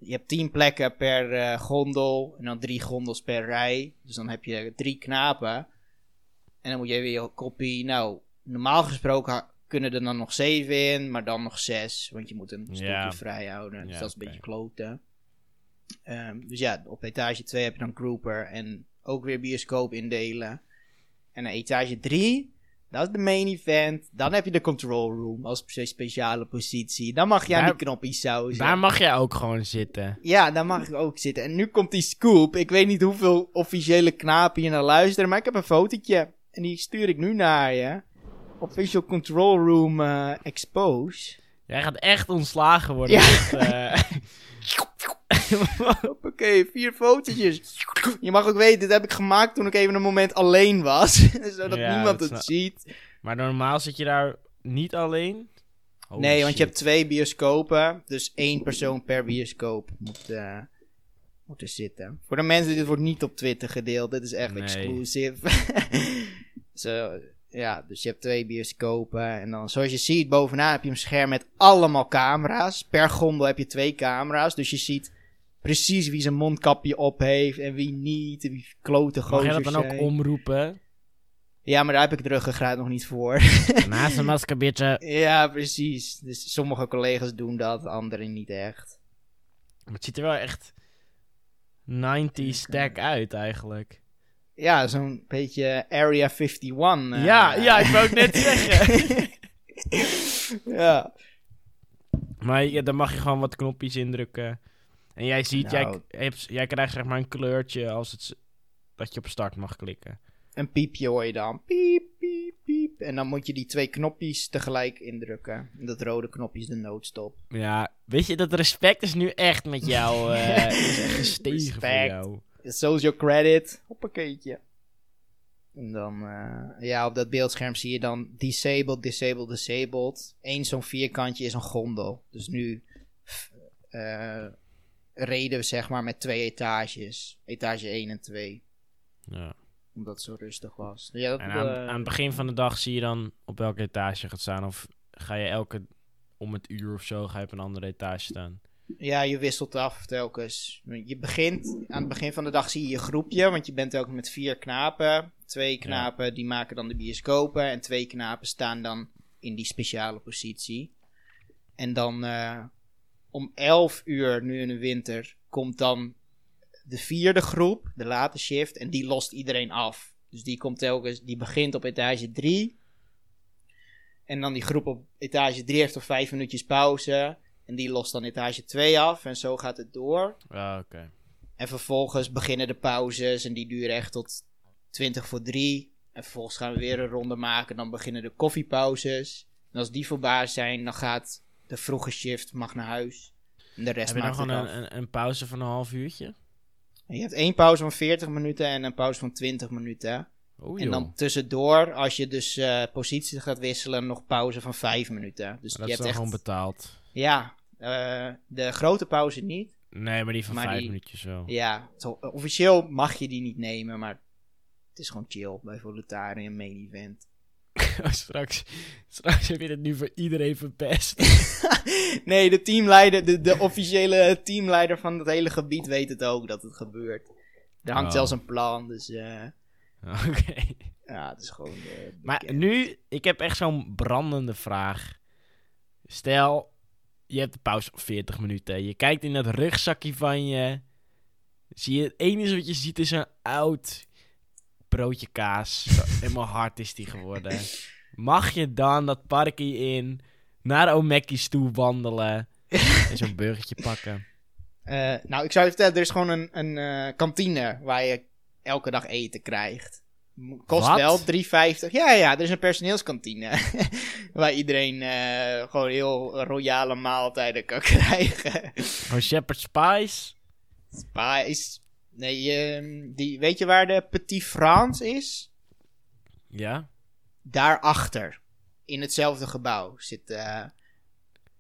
je hebt 10 plekken per eh, gondel en dan drie gondels per rij. Dus dan heb je drie knapen. En dan moet je weer je kopie. Nou, normaal gesproken kunnen er dan nog zeven in, maar dan nog zes. Want je moet een Ja. vrij houden. Dus dat is een beetje kloten. Ehm, dus ja, op etage 2 heb je dan grouper en ook weer bioscoop indelen. En etage 3, dat is de main event. Dan heb je de control room als spe- speciale positie. Dan mag Daar- die knoppies sausen. Daar mag jij ook gewoon zitten. Ja, daar mag ik ook zitten. En nu komt die scoop. Ik weet niet hoeveel officiële knapen hier naar luisteren, maar ik heb een fotootje. En die stuur ik nu naar je. Official Control Room eh, Expose. Jij gaat echt ontslagen worden. Ja. Eh, <laughs> <laughs> Hoppakee, vier fotootjes. Je mag ook weten, dit heb ik gemaakt toen ik even een moment alleen was. <laughs> Zodat Ja, niemand het ziet. maar normaal zit je daar niet alleen? Holy nee, want je hebt twee bioscopen. Dus één persoon per bioscoop moet, eh, moet er zitten. Voor de mensen, dit wordt niet op Twitter gedeeld. Dit is echt Nee. exclusive. <laughs> Zo, ja, dus je hebt twee bioscopen. En dan, zoals je ziet, bovenaan heb je een scherm met allemaal camera's. Per gondel heb je twee camera's. Dus je ziet precies wie zijn mondkapje op heeft en wie niet. En wie klote Mag jij dat gozers dan ook omroepen? Ja, maar daar heb ik de ruggengraat nog niet voor. <laughs> Naast een maskerbiertje. ja, precies. Dus sommige collega's doen dat, anderen niet echt. Maar het ziet er wel echt 90 stack uit eigenlijk. Ja, zo'n beetje Area 51. eh. Ja, ja, ik wou het net <laughs> zeggen. ja. Maar ja, dan mag je gewoon wat knopjes indrukken. En jij ziet, Nou. jij, hebt, jij krijgt zeg maar een kleurtje als het, dat je op start mag klikken. Een piepje hoor je dan. Piep, piep, piep. En dan moet je die twee knopjes tegelijk indrukken. En dat rode knopje is de noodstop. Ja, weet je, dat respect is nu echt met jou. echt gestegen voor jou. Social credit. Hoppakeetje. En dan, eh, ja, op dat beeldscherm zie je dan disabled, disabled, disabled. Eén zo'n vierkantje is een gondel. Dus nu eh, reden we zeg maar met twee etages. Etage 1 en 2. Ja. Omdat het zo rustig was. Ja, dat, En aan, eh, aan het begin van de dag zie je dan op welke etage je gaat staan. Of ga je elke om het uur of zo ga je op een andere etage staan. Ja, je wisselt af telkens. Je begint, aan het begin van de dag zie je je groepje, want je bent ook met vier knapen. Twee knapen die maken dan de bioscopen en twee knapen staan dan in die speciale positie. En dan eh, om 11 uur, nu in de winter, komt dan de vierde groep, de late shift, en die lost iedereen af. Dus die komt telkens, die begint op etage 3. En dan die groep op etage 3 heeft nog vijf minuutjes pauze. En die lost dan etage 2 af. En zo gaat het door. Ja, oké. En vervolgens beginnen de pauzes. En die duren echt tot 20 voor 3. En vervolgens gaan we weer een ronde maken. Dan beginnen de koffiepauzes. En als die voorbij zijn, dan gaat de vroege shift mag naar huis. En de rest Heb je dan maakt het gewoon een, een, een pauze van een half uurtje? En je hebt één pauze van 40 minuten en een pauze van 20 minuten. Oh, En dan tussendoor, als je dus eh positie gaat wisselen, nog pauze van 5 minuten. Dus dat je is hebt dan echt... gewoon betaald. Ja, eh, de grote pauze niet. Nee, maar die van Maar vijf die- minuutjes wel. Ja, zo, officieel mag je die niet nemen, maar het is gewoon chill bij Voluntarium en main event. <laughs> Oh, straks, straks heb je het nu voor iedereen verpest. <laughs> nee, de teamleider, de, de officiële teamleider van het hele gebied weet het ook dat het gebeurt. Er hangt Oh. zelfs een plan, dus eh, <laughs> Oké. ja, het is gewoon... eh, Maar nu, ik heb echt zo'n brandende vraag. Stel, je hebt de pauze op 40 minuten. Je kijkt in dat rugzakje van je. Zie je, het enige wat je ziet is een oud broodje kaas. <laughs> Helemaal hard is die geworden. Mag je dan dat parkje in, naar Omekki's toe wandelen en zo'n burgertje pakken? Eh, nou, ik zou je vertellen, er is gewoon een, een eh, kantine waar je elke dag eten krijgt. Kost Wat? wel 3,50. Ja, ja, er is een personeelskantine. <laughs> waar iedereen eh, gewoon heel royale maaltijden kan <laughs> krijgen. Gewoon Shepherd's Spice? Spice. Nee, ehm, die, weet je waar de Petit France is? Ja? Daarachter, in hetzelfde gebouw, zit de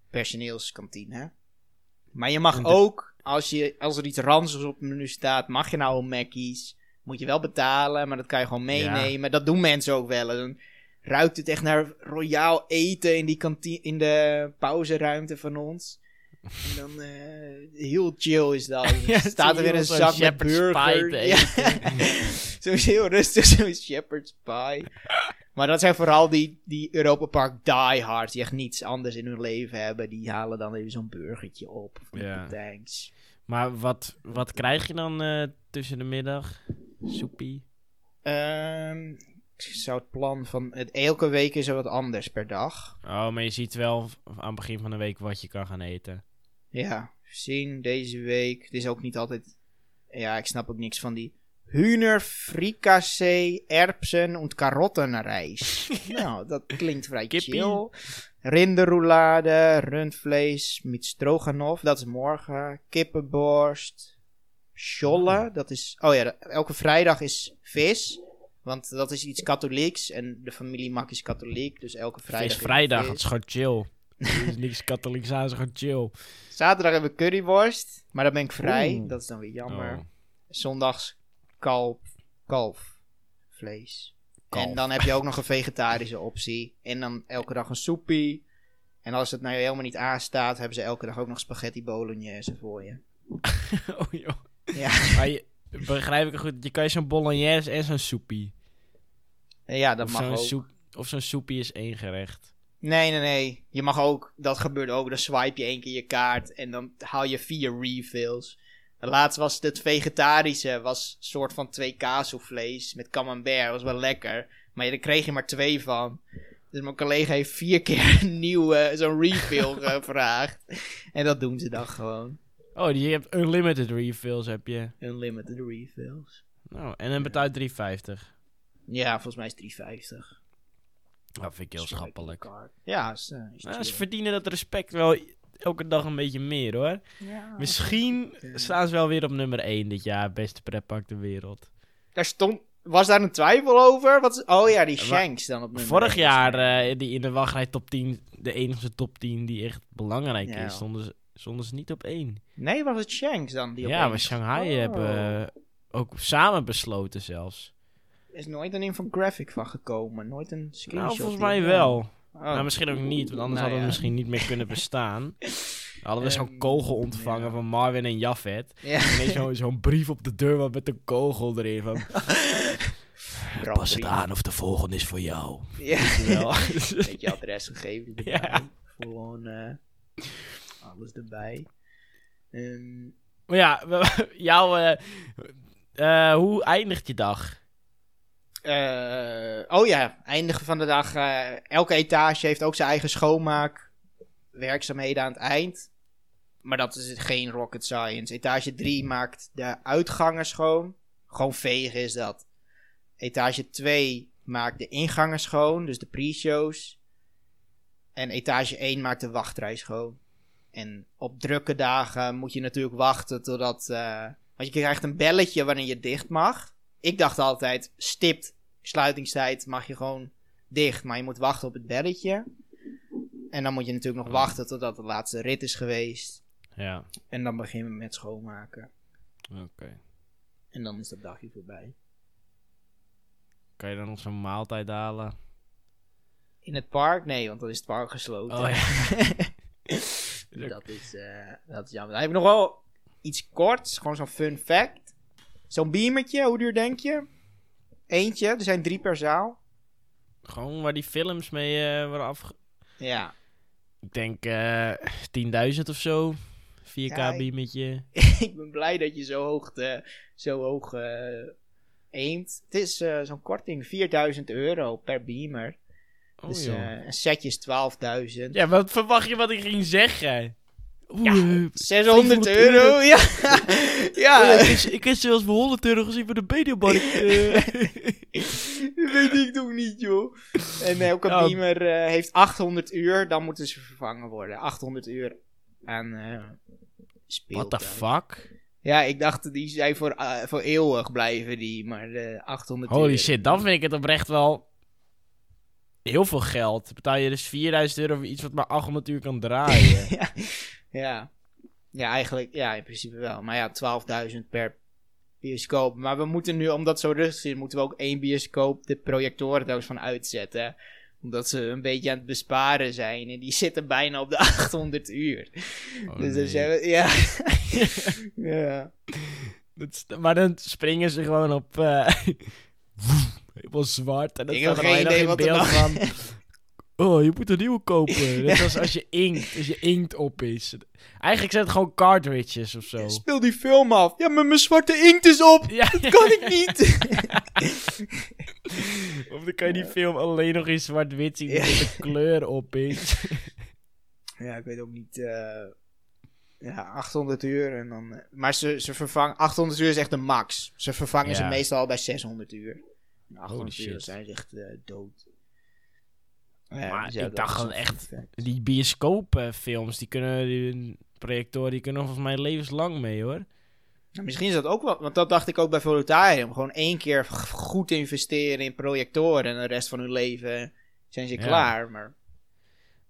personeelskantine. Maar je mag de- ook, als, je, als er iets ranzigs op het menu staat, mag je nou een Mackey's. Moet je wel betalen, maar dat kan je gewoon meenemen. Dat doen mensen ook wel. Dan ruikt het echt naar royaal eten in, die kantine, in de pauzeruimte van ons. En dan eh, heel chill is dat. <laughs> Ja, Er staat er weer een zak met shepherd's pie burger. Ja. <laughs> Zo'n heel rustig, zo'n shepherd's pie. Maar dat zijn vooral die, die Europa Park diehards die echt niets anders in hun leven hebben. Die halen dan even zo'n burgertje op. Van Ja. Thanks. Maar wat, wat krijg je dan eh, tussen de middag? Soepie? Ik zou het plan van... Het, elke week is er wat anders per dag. Oh, maar je ziet wel aan het begin van de week wat je kan gaan eten. Ja, zien deze week. Het is ook niet altijd... Ja, ik snap ook niks van die... Hühner, Frikassee, Erbsen en Karottenreis. <laughs> nou, dat klinkt vrij Kippie. chill. Rinderroulade, rundvlees met stroganoff, dat is morgen. Kippenborst, scholle, dat is... Oh ja, elke vrijdag is vis. Want dat is iets katholieks en de familie Mak is katholiek. Dus elke vrijdag Vrijdag. is vrijdag, vis. het is gewoon chill. Er is niks katholieks aan, het is gewoon chill. Zaterdag hebben we curryworst, maar dan ben ik vrij. Oeh. Dat is dan weer jammer. Oh. Zondags kalf, kalf vlees. Kalf. En dan heb je ook nog een vegetarische optie. En dan elke dag een soepie. En als het nou helemaal niet aanstaat, hebben ze elke dag ook nog spaghetti bolognese voor je. <laughs> oh joh. Ja, <laughs> Maar je, begrijp ik het goed, je kan je zo'n bolognese en zo'n soepie. Ja dat of mag ook. soep, of zo'n soepie is één gerecht. Nee, nee, nee. Je mag ook, dat gebeurt ook. Dan swipe je één keer je kaart en dan haal je vier refills. Laatst was het, vegetarische, was een soort van twee kaassoufflés met camembert. was wel lekker. Maar ja, daar kreeg je maar twee van. Dus mijn collega heeft vier keer <laughs> een nieuwe, zo'n refill <laughs> gevraagd. En dat doen ze dan gewoon. Oh, die je hebt unlimited refills heb je. Unlimited refills. Nou, en dan betaalt 3,50. Ja, volgens mij is 3,50. Dat vind ik heel schappelijk. Ja, is, eh, is Nou, ze verdienen dat respect wel elke dag een beetje meer hoor. Ja, Misschien staan ze wel weer op nummer 1 dit jaar. Beste pretpark ter wereld. Daar stond. Was daar een twijfel over? Wat is- oh ja, die Shanks dan op nummer Vorig jaar, eh, die in de wachtrij top 10, de enige top 10 die echt belangrijk Ja. is, stonden ze, stonden ze niet op 1. Nee, was het Shanks dan? Die op Ja, maar? Shanghai Oh. hebben eh, ook samen besloten zelfs. Er is nooit een infographic van gekomen. Nooit een screenshot. Nou, volgens mij wel. Oh. Nou, misschien ook niet, want anders Nou hadden we ja. misschien niet meer kunnen bestaan. <laughs> Hadden we zo'n Ehm, kogel ontvangen ja. van Marvin en Jafet. <laughs> Ja. En zo'n zo'n brief op de deur met een kogel erin. Van, <laughs> pas het aan of de volgende is voor jou. Ja. Wel. Beetje adres gegeven erbij. Ja. Gewoon eh, alles erbij. Ehm, Maar ja, <laughs> jouw... eh, eh, hoe eindigt je dag? eh, oh ja, eindigen van de dag. elke etage heeft ook zijn eigen schoonmaakwerkzaamheden aan het eind. Maar dat is geen rocket science. Etage 3 maakt de uitgangen schoon. Gewoon vegen is dat. Etage 2 maakt de ingangen schoon, dus de pre-shows. En etage 1 maakt de wachtrij schoon. En op drukke dagen moet je natuurlijk wachten totdat. eh, want je krijgt een belletje wanneer je dicht mag. Ik dacht altijd, stipt sluitingstijd mag je gewoon dicht. Maar je moet wachten op het belletje. En dan moet je natuurlijk nog wachten totdat de laatste rit is geweest. Ja, En dan beginnen we met schoonmaken. oké. En dan is dat dagje voorbij. Kan je dan nog zo'n maaltijd halen? In het park? Nee, want dan is het park gesloten. Oh ja. <laughs> dat, is, eh, dat is jammer. Dan heb ik nog wel iets korts. Gewoon zo'n fun fact. Zo'n beamertje, hoe duur denk je? Eentje, er zijn drie per zaal. Gewoon waar die films mee eh, worden afge... Ja. Ik denk eh 10.000 of zo. 4K Ja, ik- beametje. <laughs> ik ben blij dat je zo hoog, te, zo hoog aimt. Het is zo'n korting, 4000 euro per beamer. Oh, dus eh, een setje is 12.000. Ja, wat verwacht je wat ik ging zeggen? Oeh, Ja, eh, 600 500 euro, <laughs> ja. ja. ik, heb, ik heb zelfs voor 100 euro gezien voor de Mediamarkt. <laughs> eh. Dat weet ik toch niet, joh. En elke Ja. beamer eh, heeft 800 uur, dan moeten ze vervangen worden. 800 uur aan eh speeltijd. What the fuck? Ja, ik dacht, die zijn voor, eh, voor eeuwig blijven die, maar eh 800 Holy uur. shit, dan vind ik het oprecht wel heel veel geld. Betaal je dus 4000 euro voor iets wat maar 800 uur kan draaien. <laughs> ja. ja. Ja, eigenlijk, ja, in principe wel. Maar ja, 12.000 per bioscoop. Maar we moeten nu, omdat zo rustig is, moeten we ook één bioscoop de projectoren telkens van uitzetten. Omdat ze een beetje aan het besparen zijn. En die zitten bijna op de <laughs> 800 uur. Oh, dus nee. zijn we, ja. <laughs> ja. Dat maar dan springen ze gewoon op... eh helemaal zwart. En dan Ik heb geen idee wat er beeld nou- van... <laughs> Oh, je moet een nieuwe kopen. <laughs> Net als als je inkt, als je inkt op is. Eigenlijk zijn het gewoon cartridges of zo. Speel die film af. Ja, maar mijn zwarte inkt is op. Ja, Dat kan ik niet. <laughs> Of dan kan je die film alleen nog in zwart-wit zien, Ja. dat de kleur op is. Ja, ik weet ook niet. eh, ja, 800 uur. En dan, eh, maar ze, ze vervangen. 800 uur is echt de max. Ze vervangen ze Ja. meestal al bij 600 uur. En 800 Holy uur shit. zijn echt eh, dood. Ja, Maar dus ik dacht gewoon echt-. Die bioscoopfilms, die kunnen, die projectoren, die kunnen volgens mij levenslang mee hoor. Nou, misschien is dat ook wel. Want dat dacht ik ook bij Volutarium. Gewoon één keer goed investeren in projectoren. En de rest van hun leven zijn ze Ja. klaar. Maar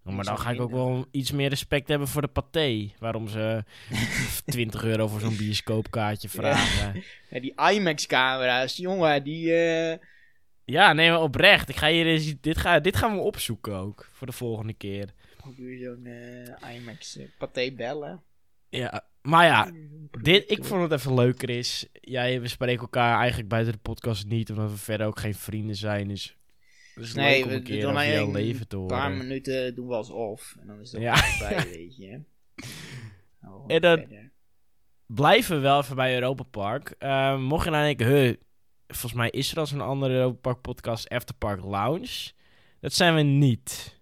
Maar dan ook ga ik ook wel iets meer respect hebben voor de paté. Waarom ze <laughs> 20 euro voor zo'n bioscoopkaartje vragen. <laughs> ja, die IMAX-camera's, jongen, die. eh, Ja, nee, maar oprecht. Ik ga hier eens, dit, ga, dit gaan we opzoeken ook. Voor de volgende keer. Doe je zo'n eh, IMAX eh, paté bellen? Ja, maar ja, dit, ik vond het even leuker is. Jij, we spreken elkaar eigenlijk buiten de podcast niet. Omdat we verder ook geen vrienden zijn. Dus het is Nee, we een keer doen over maar jouw een leven te Een paar minuten doen we alsof. En dan is het ook Ja. voorbij, weet je. Nou, <laughs> En dan- verder. Blijven we wel even bij Europa Park. Eh, mocht je nou denken, huh, volgens mij is er al zo'n andere Europa Park podcast, Afterpark Lounge. Dat zijn we niet.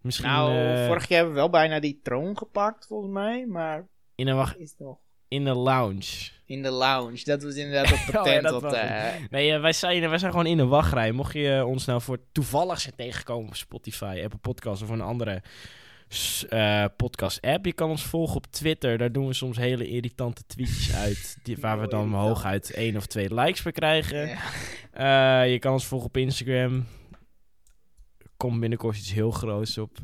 Misschien Nou, eh, vorig jaar hebben we wel bijna die troon gepakt, volgens mij. Maar in, een wacht, is nog in de lounge. in de lounge. Dat was inderdaad <laughs> het Oh, ja, patent. dat dat, was eh, Nee, eh, wij, zijn, wij zijn gewoon in de wachtrij. Mocht je ons nou voor toevallig zijn tegengekomen op Spotify, Apple Podcasts of een andere eh, podcast-app. Je kan ons volgen op Twitter. Daar doen we soms hele irritante tweetjes uit. Die, <laughs> waar we dan hooguit één of twee likes per krijgen. ja. <laughs> Eh, je kan ons volgen op Instagram. Er komt binnenkort iets heel groots op.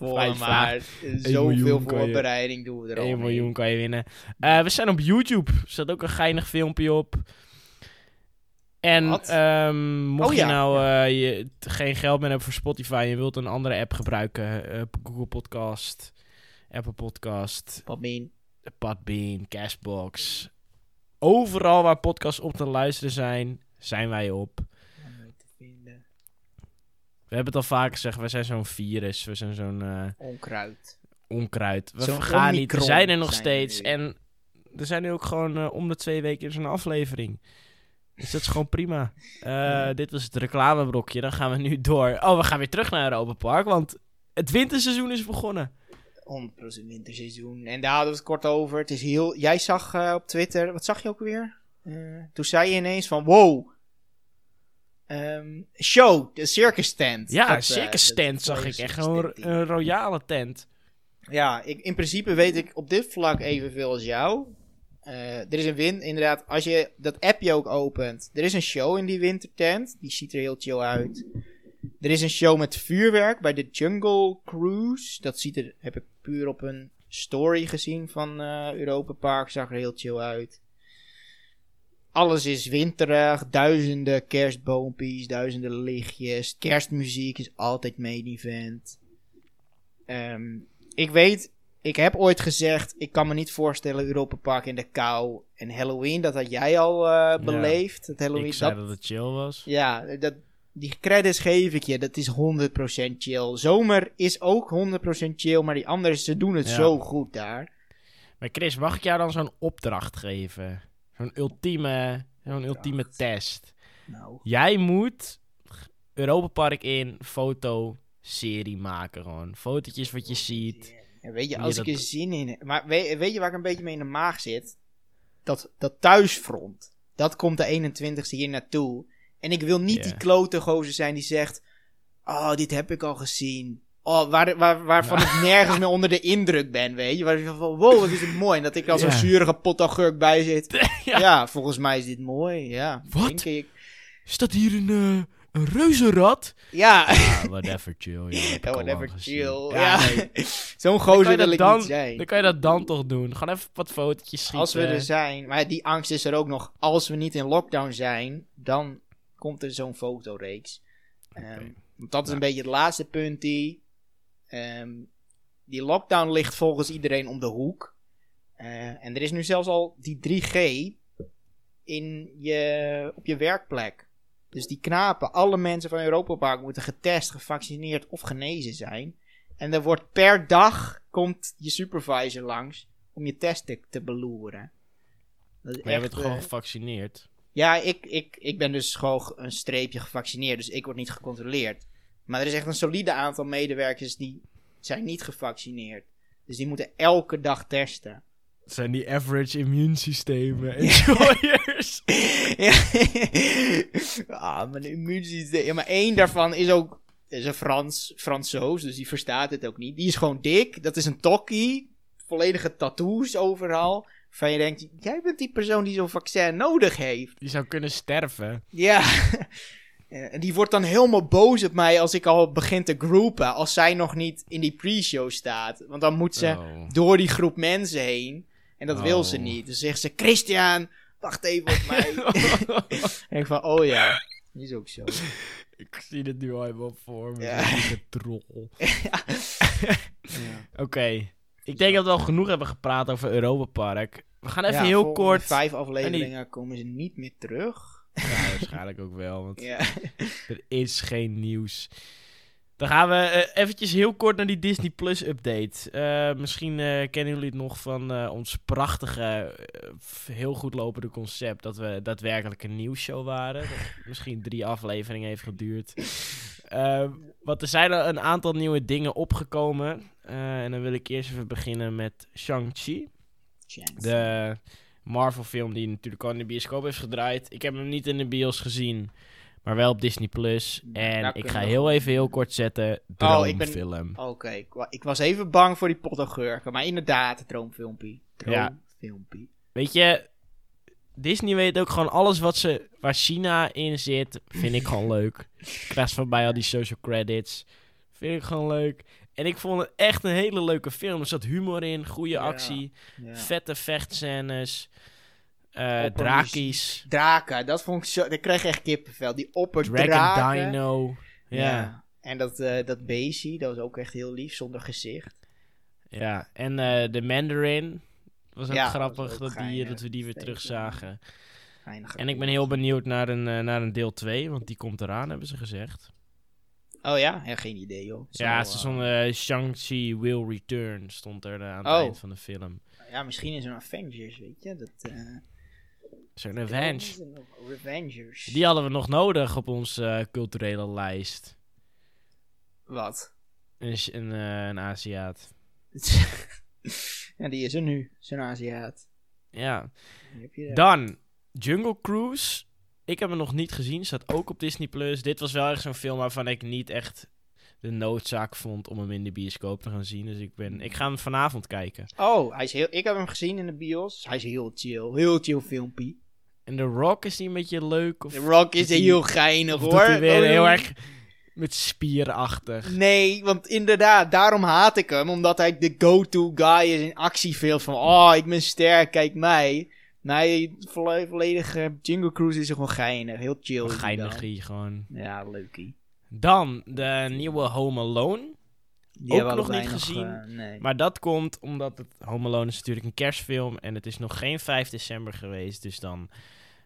Voor maar miljoen zoveel voorbereiding doen we er al 1 mee. miljoen kan je winnen. Eh, we zijn op YouTube. Er staat ook een geinig filmpje op. En ehm, mocht Oh, je nou eh, je, geen geld meer hebben voor Spotify en je wilt een andere app gebruiken, eh, Google Podcast, Apple Podcast, meen? Podbean, Cashbox. Overal waar podcasts op te luisteren zijn, zijn wij op. We hebben het al vaker gezegd, we zijn zo'n virus, we zijn zo'n eh, Onkruid. onkruid. We vergaan niet, we zijn er nog zijn steeds. En er zijn nu ook gewoon eh, om de twee weken zo'n aflevering. Dus dat is gewoon prima. Eh, Dit was het reclamebrokje, dan gaan we nu door. Oh, we gaan weer terug naar Europa Park, want het winterseizoen is begonnen. 100% winterseizoen. En daar hadden we het kort over. Het is heel... Jij zag op Twitter... Wat zag je ook weer? Toen zei je ineens van... Wow. Ehm, show. De circus tent. Ja, Dat, een eh, circus tent dat zag ik. Echt gewoon een royale tent. Ja, ik, in principe weet ik op dit vlak evenveel als jou. Eh, er is een win, inderdaad, als je dat appje ook opent. Er is een show in die wintertent. Die ziet er heel chill uit. Er is een show met vuurwerk bij de Jungle Cruise. Dat ziet er, heb ik puur op een story gezien van eh Europa Park. Zag er heel chill uit. Alles is winterig. Duizenden kerstboompjes, duizenden lichtjes. Kerstmuziek is altijd main event. Ehm, ik weet, ik heb ooit gezegd, ik kan me niet voorstellen Europa Park in de kou. En Halloween, dat had jij al eh, beleefd. Dat Halloween, Ik zei dat, dat het chill was. ja, dat, die credits geef ik je. Dat is 100% chill. Zomer is ook 100% chill, maar die anderen, ze doen het Ja. zo goed daar. Maar Chris, mag ik jou dan zo'n opdracht geven? Zo'n ultieme, zo'n ultieme test. Nou, Jij moet Europa Park in foto-serie maken gewoon. Fotootjes wat je ziet. en weet je, als je ik dat- er zin in heb. Maar weet, weet je waar ik een beetje mee in de maag zit? Dat, dat thuisfront. Dat komt de 21ste hier naartoe. En ik wil niet die klote gozer zijn die zegt... Oh, dit heb ik al gezien. Oh, waar, waar, waarvan ik nergens meer onder de indruk ben, weet je. Waar ik van, wow, wat is het mooi. En dat ik als Ja. een zurige pot augurk bij zit. <laughs> Ja. ja. volgens mij is dit mooi. Ja, Wat? denk ik. Staat hier een, eh, een reuzenrad? Ja, whatever, chill. Ja, al whatever, chill. Ja, nee. <laughs> zo'n Dan kan gozer je wil dat ik dan- niet zijn. Dan kan je dat dan toch doen. Gewoon even wat fotootjes schieten. Als we er zijn. Maar die angst is er ook nog. Als we niet in lockdown zijn, dan komt er zo'n fotoreeks. Ehm, want dat is een beetje het laatste punt die. Ehm, die lockdown ligt volgens iedereen om de hoek. Eh, en er is nu zelfs al die 3G in je, op je werkplek. Dus die knapen, alle mensen van Europa Park moeten getest, gevaccineerd of genezen zijn. En er wordt per dag komt je supervisor langs om je testen te beloeren. Dat Maar echt, bent gewoon eh, gevaccineerd. ja, ik, ik, ik ben dus gewoon een streepje gevaccineerd, dus ik word niet gecontroleerd. Maar er is echt een solide aantal medewerkers die zijn niet gevaccineerd. Dus die moeten elke dag testen. Het zijn die average immuunsystemen. Enjoyers. <laughs> ja, ah, mijn immuunsysteem. Ja, maar één daarvan is ook is een Frans, Fransoos, dus die verstaat het ook niet. Die is gewoon dik, dat is een tokkie, volledige tattoos overal. Van je denkt, jij bent die persoon die zo'n vaccin nodig heeft. Die zou kunnen sterven. Ja. En die wordt dan helemaal boos op mij als ik al begin te groepen. Als zij nog niet in die pre-show staat. Want dan moet ze Oh. door die groep mensen heen. En dat wil ze Oh. niet. Dus zegt ze: Christian, wacht even op mij. <laughs> en ik van: Oh ja, is ook zo. Ik zie het nu al helemaal voor me. Ja. Troll. <laughs> ja. Oké. Ik denk dat we al genoeg hebben gepraat over Europa Park. We gaan even Ja, heel kort... Vijf afleveringen komen ze niet meer terug. Ja, waarschijnlijk ook wel, want Ja. er is geen nieuws. Dan gaan we eh, eventjes heel kort naar die Disney Plus update. Eh, misschien eh, kennen jullie het nog van ons prachtige, heel goed lopende concept. Dat we daadwerkelijk een nieuwsshow waren. Dat misschien drie afleveringen heeft geduurd. Want er zijn er een aantal nieuwe dingen opgekomen. En dan wil ik eerst even beginnen met Shang-Chi. De Marvel film die natuurlijk al in de bioscoop heeft gedraaid. Ik heb hem niet in de bios gezien, maar wel op Disney+. Plus. En ik ga heel even heel kort zetten. Oh, ben- Droomfilm. Oké, ik, wa- ik was even bang voor die potaugurken. Maar inderdaad, het droomfilmpie. Ja. Droomfilmpie. Weet je, Disney weet ook gewoon alles wat ze, waar China in zit, vind ik gewoon <laughs> leuk. Krijg van bij al die social credits. Vind ik gewoon leuk. En ik vond het echt een hele leuke film. Er zat humor in, goede Ja. actie, Ja. vette vechtscènes. Oppermuziek. Drakies. Draken, dat vond ik zo... Daar kreeg ik echt kippenvel. Die opper Dragon. Dino. Ja. ja. En dat, eh dat beestje, dat was ook echt heel lief, zonder gezicht. En eh, de Mandarin. Was ook Ja, grappig was ook dat, die, geinig. dat we die weer Steeds, terug zagen. Geinig. En ik ben heel benieuwd naar een, naar een deel 2, want die komt eraan, hebben ze gezegd. Oh ja? Ja, geen idee joh. Zo, ja, het eh, is zo'n eh, Shang-Chi will return, stond er eh, aan het Oh. eind van de film. Ja, misschien is een Avengers, weet je. Dat, eh, Zo'n Revenge. Revengers. Die hadden we nog nodig op onze eh, culturele lijst. Wat? Een, een, eh, een Aziat. <laughs> ja, die is er nu. Zo'n Aziat. Ja. Dan, Jungle Cruise. Ik heb hem nog niet gezien, staat ook op Disney+. Plus. Dit was wel echt zo'n film waarvan ik niet echt de noodzaak vond om hem in de bioscoop te gaan zien. Dus ik, ben, ik ga hem vanavond kijken. Oh, hij is heel, ik heb hem gezien in de bios. Hij is heel chill. Heel chill filmpje. En The Rock is die een beetje leuk? Of, De Rock is heel geinig of hoor. hij weer Oh, heel erg met spierachtig? Nee, want inderdaad, daarom haat ik hem. Omdat hij de go-to guy is in actiefilms. Van, oh, ik ben sterk, kijk mij. Nee, volle- volledig uh, Jingle Cruise is gewoon geinig. Heel chill. Geinigie gewoon. Ja, leukie. Dan de nieuwe Home Alone. Die Ook nog niet gezien, eh, nee. Maar dat komt omdat het Home Alone is natuurlijk een kerstfilm. En het is nog geen 5 december geweest. Dus dan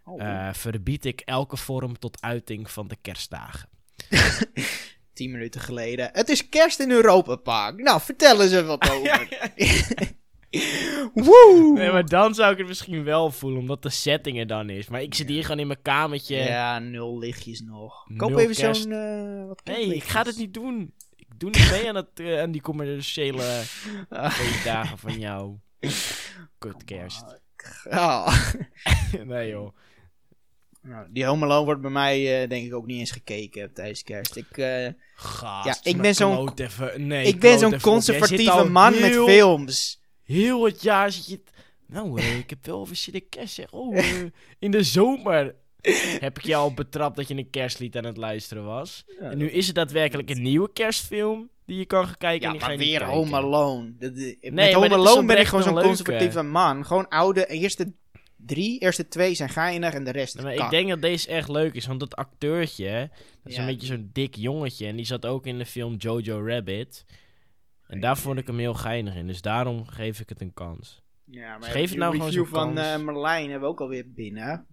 Oh, eh, verbied ik elke vorm tot uiting van de kerstdagen. <laughs> Tien minuten geleden. Het is kerst in Europa Park. Nou, vertel eens even wat <laughs> over. <laughs> <laughs> Woe! Nee, maar dan zou ik het misschien wel voelen, omdat de setting er dan is. Maar ik zit hier gewoon in mijn kamertje. Ja, nul lichtjes nog. Koop Nul even kerst. zo'n... eh wat nee, ik ga het niet doen. Ik doe niet mee aan, het, eh, aan die commerciële <laughs> twee dagen van jou. Kut kerst. Ja. <laughs> nee joh. Nou, die Home Alone wordt bij mij eh, denk ik ook niet eens gekeken tijdens kerst. Ik, eh, Gast, Ja, ik ben zo'n- even- nee, ik ben kloot zo'n even op. Jij zit conservatieve al man met heel- films. Heel het jaar zit je... Nou, eh, ik heb wel over zitten kerst. Zeg. Oh, eh, in de zomer heb ik je al betrapt dat je een kerstlied aan het luisteren was. En nu is het daadwerkelijk een nieuwe kerstfilm die je kan gaan kijken. Ja, en die ga maar weer kijken. Home Alone. Dat, eh, met maar Home Alone ben ik gewoon zo'n conservatieve man. Gewoon oude, eerste drie, eerste twee zijn geinig en de rest Nee, maar ik denk dat deze echt leuk is, want dat acteurtje, dat is Ja, een beetje zo'n dik jongetje. En die zat ook in de film Jojo Rabbit. En daar vond ik hem heel geinig in, dus daarom geef ik het een kans. Ja, Dus geef het nou de gewoon review zo'n van kans. eh Merlijn hebben we ook alweer binnen.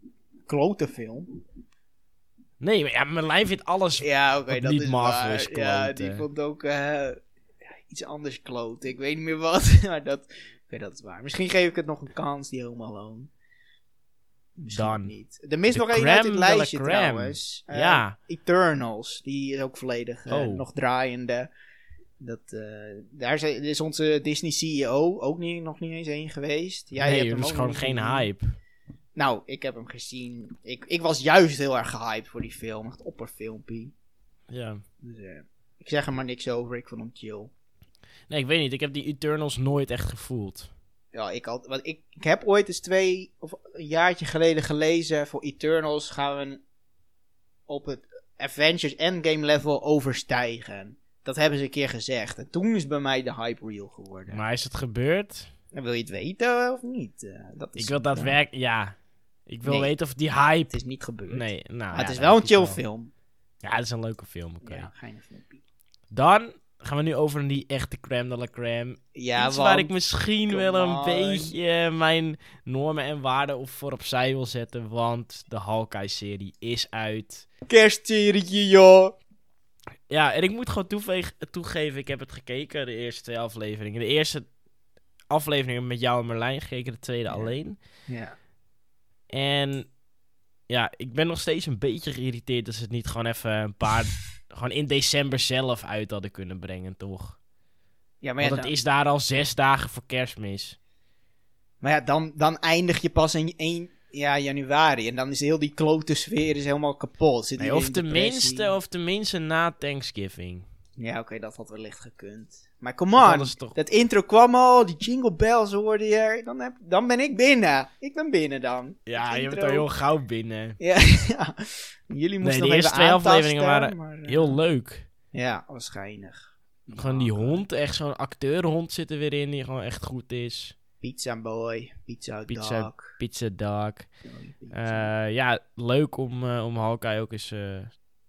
Klote film. Nee, maar ja, Merlijn vindt alles... Ja, oké, dat niet is Marvel Ja, klote. die vond ook eh, ja, iets anders kloot. Ik weet niet meer wat, <laughs> maar dat, oké, dat is waar. Misschien geef ik het nog een kans, die Home Alone. Misschien Dan. niet. Er mist De nog één uit la lijstje trouwens. Eh, Ja. Eternals, die is ook volledig Oh. nog draaiende. Dat, eh, daar is, onze Disney CEO ook niet, nog niet eens heen geweest. Jij hebt hem dat is gewoon geen gezien. hype. Nou, ik heb hem gezien. Ik, ik was juist heel erg gehyped voor die film. Echt opperfilmpje. Ja. Dus, eh, ik zeg er maar niks over. Ik vond hem chill. Nee, ik weet niet. Ik heb die Eternals nooit echt gevoeld. Ja, ik, had, want ik, ik heb ooit eens twee of een jaartje geleden gelezen. Voor Eternals gaan we op het Avengers Endgame level overstijgen. Dat hebben ze een keer gezegd. En toen is bij mij de hype real geworden. Maar is het gebeurd? Wil je het weten of niet? Eh, dat is, Ik wil daadwerkelijk... Ja. Ik wil Nee. weten of die hype... Het is niet gebeurd. Nee, nou... Maar ja, het is wel een chill wel. film. Ja, het is een leuke film, oké. Ja, geinig filmpje. Dan gaan we nu over naar die echte crème de la crème. Ja, Iets want- waar ik misschien wel een on. beetje mijn normen en waarden op voor opzij wil zetten. Want de Hawkeye-serie is uit. Kerstserietje, joh. Ja, en ik moet gewoon toeve- toegeven, ik heb het gekeken, de eerste twee afleveringen. De eerste aflevering met jou en Merlijn gekeken, de tweede Ja. alleen. Ja. En ja, ik ben nog steeds een beetje geïrriteerd dat ze het niet gewoon even een paar... <laughs> gewoon in december zelf uit hadden kunnen brengen, toch? Ja, maar ja, Want het dan, is daar al zes dagen voor kerstmis. maar ja, dan, dan eindig je pas in 1 ja, januari. En dan is heel die klote sfeer is helemaal kapot. Zit Nee, of, in tenminste, of tenminste na Thanksgiving. Ja, oké, dat had wellicht gekund. Maar come on, toch- dat intro kwam al, die jingle bells hoorde je. Dan, heb, dan ben ik binnen. Ik ben binnen dan. Ja, je bent al heel gauw binnen. Ja, <laughs> ja. Jullie moesten Nee, nog de eerste twee afleveringen waren maar, eh, heel leuk. Ja, waarschijnlijk. Gewoon die hond, echt zo'n acteurhond zit er weer in die gewoon echt goed is. Pizza Boy, Pizza, Pizza- Dog. Pizza Dog. Pizza. Eh, ja, leuk om, eh om Hawkeye ook eens eh,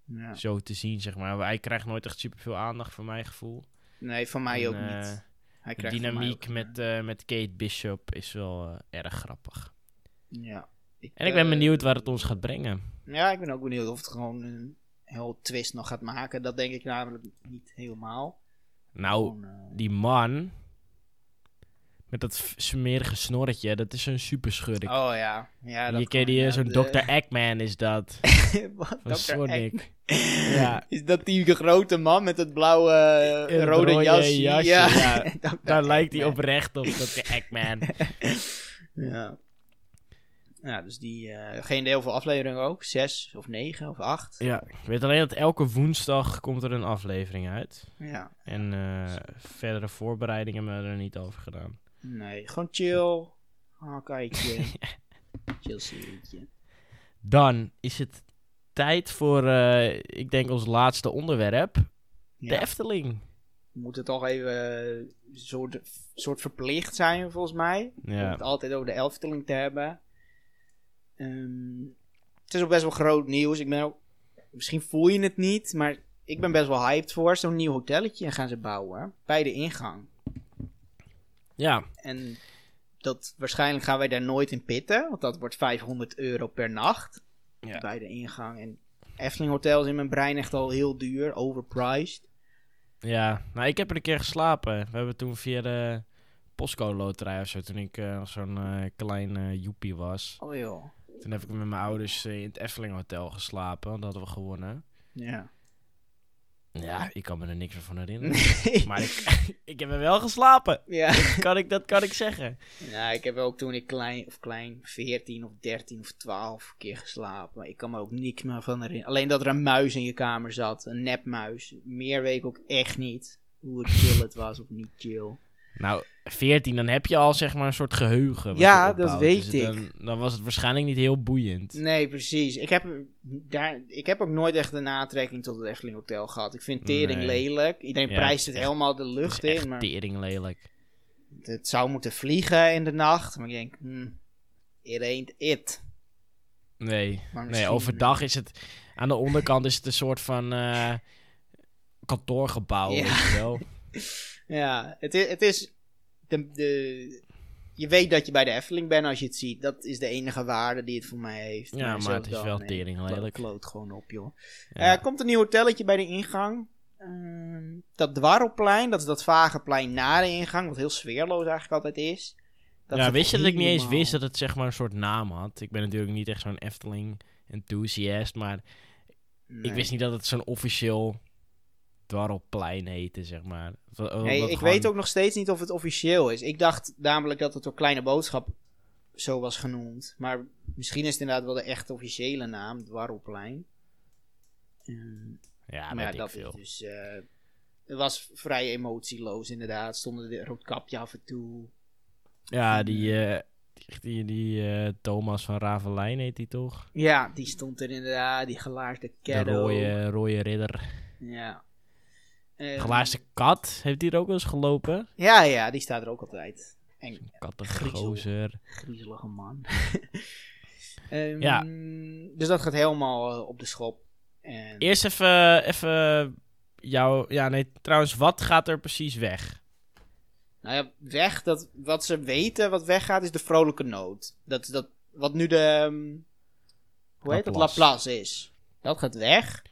ja. zo te zien, zeg maar. Hij krijgt nooit echt superveel aandacht, voor mijn gevoel. Nee, van mij En, ook niet. Hij De dynamiek ook, met, met Kate Bishop is wel erg grappig. Ja. En ik ben benieuwd waar het ons gaat brengen. Ja, ik ben ook benieuwd of het gewoon een heel twist nog gaat maken. Dat denk ik namelijk niet helemaal. Nou, Gewoon, die man met dat smerige snorretje, dat is zo'n superschurk. Oh ja. ja dat je kent die, eh, zo'n ja, de- Dr. Eggman is dat. <laughs> Wat? Van Dr. Sonic. Egg- Ja. <laughs> Is dat die grote man met het blauwe, eh, rode, rode jasje? jasje, ja. ja. <laughs> Daar lijkt hij oprecht op, Dr. Eggman. Ja. Ja, dus die... eh, geen deel van aflevering ook. Zes of negen of acht. ja, ik weet alleen dat elke woensdag komt er een aflevering uit. Ja. En verdere voorbereidingen hebben we er niet over gedaan. Nee, gewoon chill. Kijkje. <laughs> chill serietje. Dan is het tijd voor, eh, ik denk, ons laatste onderwerp. De. Efteling. We moeten toch even eh, een soort, soort verplicht zijn, volgens mij. Om het altijd over de Efteling te hebben. Ehm, het is ook best wel groot nieuws. Ik ben ook, misschien voel je het niet, maar ik ben best wel hyped voor. Zo'n nieuw hotelletje gaan ze bouwen. Bij de ingang. Ja, En dat, waarschijnlijk gaan wij daar nooit in pitten. Want dat wordt 500 euro per nacht. Ja. Bij de ingang. En Efteling hotels in mijn brein echt al heel duur. Overpriced. ja. Nou, ik heb er een keer geslapen. We hebben toen via de postcode loterij of zo, toen ik eh, zo'n eh, klein eh joepie was. Oh joh. Toen heb ik met mijn ouders in het Efteling Hotel geslapen, want dat hadden we gewonnen. Ja. Ja, ik kan me er niks meer van herinneren. <laughs> maar ik, <laughs> ik heb er wel geslapen. ja. Kan ik, dat kan ik zeggen. Ja, ik heb ook toen ik klein, of klein, 14 of 13 of 12 keer geslapen. Maar ik kan me ook niks meer van herinneren. Alleen dat er een muis in je kamer zat. Een nepmuis. Meer weet ik ook echt niet. Hoe het chill het was of niet chill. Nou, 14, dan heb je al zeg maar een soort geheugen. Ja, dat opbouwt. weet Dus ik. Dan, dan was het waarschijnlijk niet heel boeiend. Nee, precies. Ik heb, daar, ik heb ook nooit echt een aantrekking tot het Efteling Hotel gehad. Ik vind tering Nee. lelijk. Iedereen Ja, prijst het echt- helemaal de lucht in. Maar tering lelijk. het zou moeten vliegen in de nacht. Maar ik denk, hmm, it ain't it. Nee, nee overdag is het... Aan de onderkant is het een soort van eh, kantoorgebouw, Ja. weet je wel. <laughs> Ja, het is, het is de, de, je weet dat je bij de Efteling bent als je het ziet. Dat is de enige waarde die het voor mij heeft. Ja, maar het is dan, wel nee, tering lelijk. Kloot gewoon op, joh. Ja. Er komt een nieuw hotelletje bij de ingang. Ehm, dat Dwarrelplein, dat is dat vage plein na de ingang, wat heel sfeerloos eigenlijk altijd is. Dat ja, wist je dat ik niet eens wist dat het zeg maar een soort naam had? Ik ben natuurlijk niet echt zo'n Efteling-enthusiast, maar ik wist niet dat het zo'n officieel dwarrelplein heette, zeg maar. Nee, ik gewoon- weet ook nog steeds niet of het officieel is. Ik dacht namelijk dat het door Kleine Boodschap zo was genoemd. Maar misschien is het inderdaad wel de echt officiële naam, Dwarrelplein. Ja, maar ja, ik dat veel. is dus... eh, het was vrij emotieloos inderdaad. Stonden de roodkapje af en toe. Ja, die, eh, die, die, die, eh, Thomas van Ravelijn heet die toch? Ja, die stond er inderdaad. Die gelaarste De cadeau. rode, rode ridder. Ja. Ehm, Glaarste kat, heeft die er ook wel eens gelopen? Ja, ja, die staat er ook altijd. En Kattengozer. griezelige man. <laughs> Ehm, Ja. Dus dat gaat helemaal eh, op de schop. En Eerst even, even jou... Ja, nee, trouwens, wat gaat er precies weg? Nou ja, weg, dat, wat ze weten wat weggaat, is de vrolijke noot. Dat, dat, wat nu de, ehm, hoe heet dat. Laplace is. Dat gaat weg.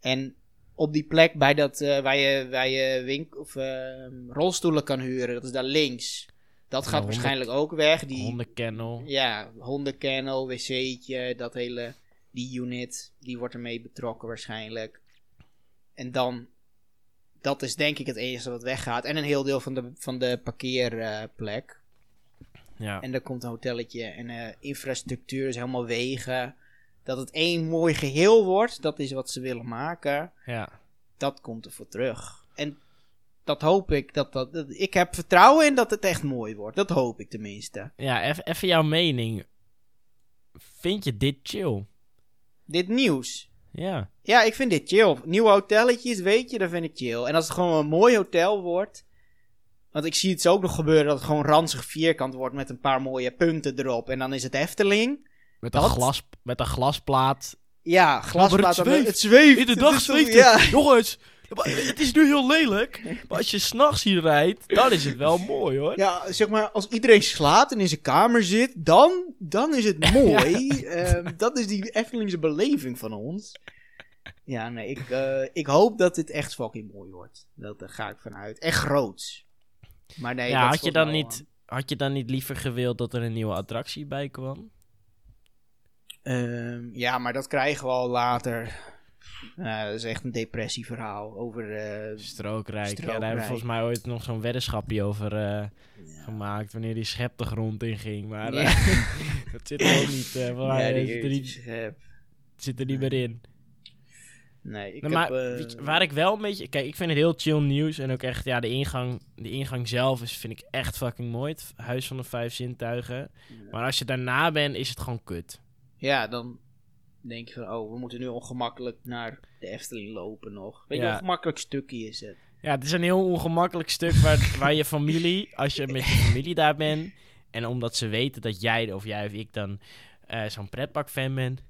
En op die plek bij dat, eh, waar je, waar je wink, of, ehm, rolstoelen kan huren, dat is daar links. Dat Ja, gaat honden- waarschijnlijk ook weg. Die, Hondenkennel. Ja, hondenkennel, wc'tje, dat hele, die unit, die wordt ermee betrokken waarschijnlijk. En dan, dat is denk ik het enige wat weggaat. En een heel deel van de, van de parkeerplek. Ja. En er komt een hotelletje en eh, infrastructuur is helemaal wegen. Dat het één mooi geheel wordt, dat is wat ze willen maken. ja. Dat komt er voor terug. En dat hoop ik, dat dat, dat- ik heb vertrouwen in dat het echt mooi wordt. Dat hoop ik tenminste. Ja, even jouw mening. Vind je dit chill? Dit nieuws, Ja. Ja, ik vind dit chill. Nieuwe hotelletjes, weet je, dat vind ik chill. En als het gewoon een mooi hotel wordt, Want ik zie het zo ook nog gebeuren dat het gewoon ranzig vierkant wordt met een paar mooie punten erop. En dan is het Efteling. Met een, glas, met een glasplaat. Ja, glasplaat. het zweeft. Het zweeft. In de dag zweeft Ja. het. Jongens, het is nu heel lelijk. Maar als je s'nachts hier rijdt, dan is het wel mooi hoor. Ja, zeg maar, als iedereen slaapt en in zijn kamer zit, dan, dan is het <laughs> mooi. Ehm, dat is die Eftelingse beleving van ons. Ja, nee, ik, eh, ik hoop dat dit echt fucking mooi wordt. Dat, daar ga ik vanuit. En groots. Maar nee, ja, dat had je, dan niet, had je dan niet liever gewild dat er een nieuwe attractie bij kwam? Ehm, ja, maar dat krijgen we al later. Nou, dat is echt een depressieverhaal over... eh, Strookrijk. Ja, daar hebben we volgens mij ooit nog zo'n weddenschapje over eh, ja. gemaakt. Wanneer die schep de grond in ging. Maar Ja. eh, <laughs> dat zit er ook niet. eh, die zit, er niet, zit er niet meer in. Nee, ik Nou, heb... maar je, waar ik wel een beetje... Kijk, ik vind het heel chill nieuws. En ook echt, ja, de ingang, de ingang zelf is, vind ik echt fucking mooi. Het Huis van de Vijf Zintuigen. Maar als je daarna bent, is het gewoon kut. Ja, dan denk je van, oh, we moeten nu ongemakkelijk naar de Efteling lopen nog. Weet je, Ja. hoe ongemakkelijk stukje is het? Ja, het is een heel ongemakkelijk stuk waar, <laughs> waar je familie, als je met je familie daar bent, en omdat ze weten dat jij of jij of ik dan eh, zo'n pretparkfan bent.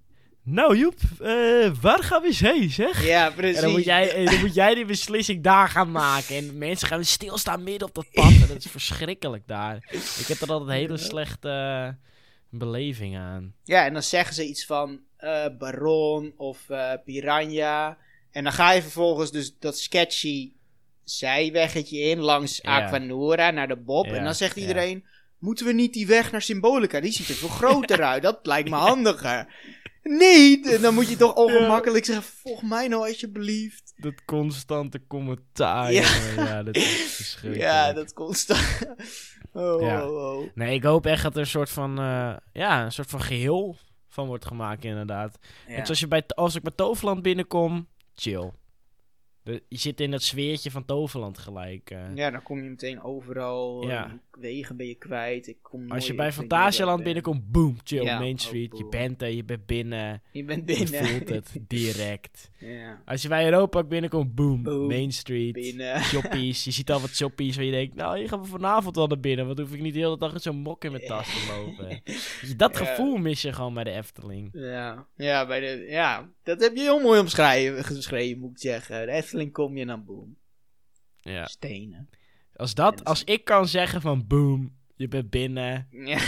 Nou Joep, eh, waar gaan we eens heen zeg? Ja, precies. En dan moet, jij, eh, dan moet jij die beslissing daar gaan maken. En mensen gaan stilstaan midden op dat pad. En dat is verschrikkelijk daar. Ik heb er altijd hele slechte beleving aan. Ja, en dan zeggen ze iets van eh, Baron of eh, Piranha. En dan ga je vervolgens dus dat sketchy zijweggetje in langs. Aquanura naar de Bob. En dan zegt iedereen, moeten we niet die weg naar Symbolica? Die ziet er veel groter uit. Dat lijkt me handiger. Nee, dan moet je toch ongemakkelijk zeggen, volg mij nou alsjeblieft. Dat constante commentaar. Ja. dat is <laughs> verschrikkelijk. Ja, dat constant. <laughs> Oh, Ja. oh, oh. Nee, ik hoop echt dat er een soort van, eh, ja, een soort van geheel van wordt gemaakt, inderdaad. Ja. Zoals je bij, als ik bij Toverland binnenkom, chill. De- je zit in dat sfeertje van Toverland gelijk. eh. Ja, dan kom je meteen overal. Ja. eh, Wegen ben je kwijt. Ik kom Als je bij Fantasialand binnenkomt, boom, chill, Ja, Main oh, Street. Je bent er, je bent binnen. Je bent Je binnen. voelt het <laughs> direct. ja. Als je bij Europa binnenkomt, boom, Boom. Main Street. Binnen. <laughs> Shoppies. Je ziet al wat shoppies waar je denkt, nou, hier gaan we vanavond wel naar binnen. Want hoef ik niet de hele dag met zo'n mok in mijn tas te lopen. <laughs> Je, Dat gevoel mis je gewoon bij de Efteling. Ja. Ja, bij de, ja, dat heb je heel mooi omschreven, geschreven, moet ik zeggen. De Efteling kom je dan boom. Ja. Stenen. Als, dat, als ik kan zeggen van boom, je bent binnen. <laughs> Ja.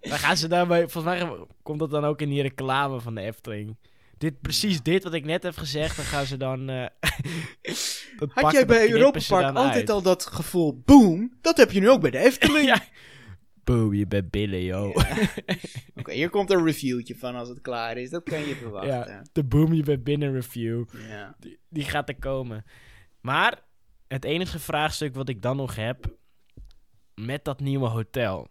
Dan gaan ze daarbij, volgens mij komt dat dan ook in die reclame van de Efteling. Dit, precies dit wat ik net heb gezegd, dan gaan ze dan... <laughs> dat Had jij bij Europa Park altijd uit. al dat gevoel boom? Dat heb je nu ook bij de <laughs> Efteling. ja. Boom, je bent binnen, joh. Oké, hier komt een reviewtje van als het klaar is. Dat kan je verwachten. Ja, de boom, je bent binnen review. Ja. Die, die gaat er komen. Maar het enige vraagstuk wat ik dan nog heb met dat nieuwe hotel.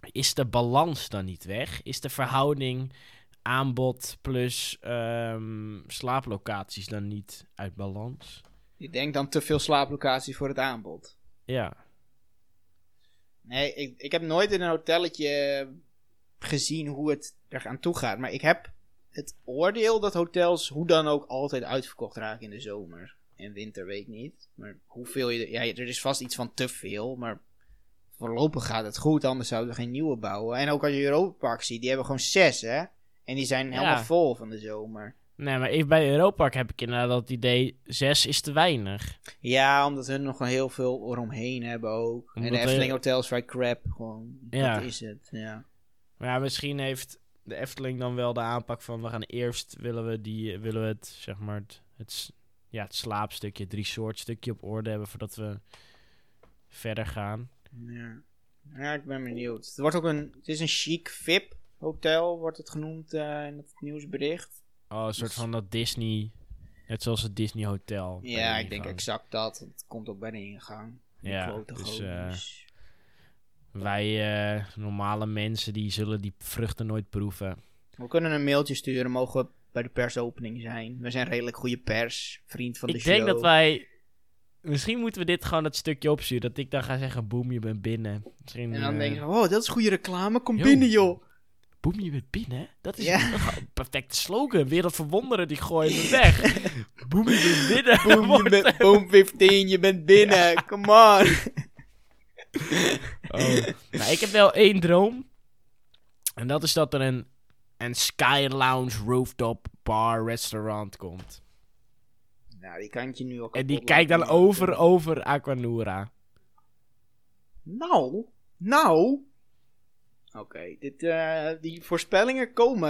Is de balans dan niet weg? Is de verhouding aanbod plus ehm, slaaplocaties dan niet uit balans? Je denkt dan te veel slaaplocaties voor het aanbod. Ja. Nee, ik, ik heb nooit in een hotelletje gezien hoe het er aan toe gaat. Maar ik heb het oordeel dat hotels hoe dan ook altijd uitverkocht raken in de zomer. En winter weet ik niet. Maar hoeveel je... Ja, er is vast iets van te veel, maar voorlopig gaat het goed. Anders zouden we geen nieuwe bouwen. En ook als je Europa Park ziet, die hebben gewoon zes, hè? En die zijn Ja. helemaal vol van de zomer. Nee, maar even bij Europa heb ik inderdaad dat idee, zes is te weinig. Ja, omdat hun nog wel heel veel eromheen hebben ook. en de Efteling Hotel is vrij crap, gewoon. Ja. Dat is het, ja. Maar ja, misschien heeft de Efteling dan wel de aanpak van we gaan eerst willen we die willen we het zeg maar het, het, ja, het slaapstukje, het resort stukje op orde hebben voordat we verder gaan. Ja. ja, ik ben benieuwd. Het, wordt ook een, het is een chic VIP hotel, wordt het genoemd eh, in het nieuwsbericht. Oh, een soort van dat Disney, net zoals het Disney Hotel. Ja, de ik denk exact dat. Het komt ook bij de ingang. Ja, dus, eh, Wij eh, normale mensen die zullen die vruchten nooit proeven. We kunnen een mailtje sturen, mogen we bij de persopening zijn. We zijn redelijk goede pers, vriend van de Ik show. denk dat wij Misschien moeten we dit gewoon dat stukje opsturen. Dat ik dan ga zeggen, boem, je bent binnen. Misschien, En dan eh, denk je, oh, dat is goede reclame, kom Yo. binnen joh. Boem, je bent binnen? Dat is Ja. een perfecte slogan. Wereld verwonderen, die gooien we <laughs> weg. boem, je bent binnen. Boom, je bent, boom 15, je bent binnen, come on. <laughs> Oh. Nou, ik heb wel één droom. En dat is dat er een, een Sky Lounge rooftop bar restaurant komt. Nou, die kan je nu ook En die kijkt dan over, over Aquanura. Nou, nou. Oké, dit, eh, die voorspellingen komen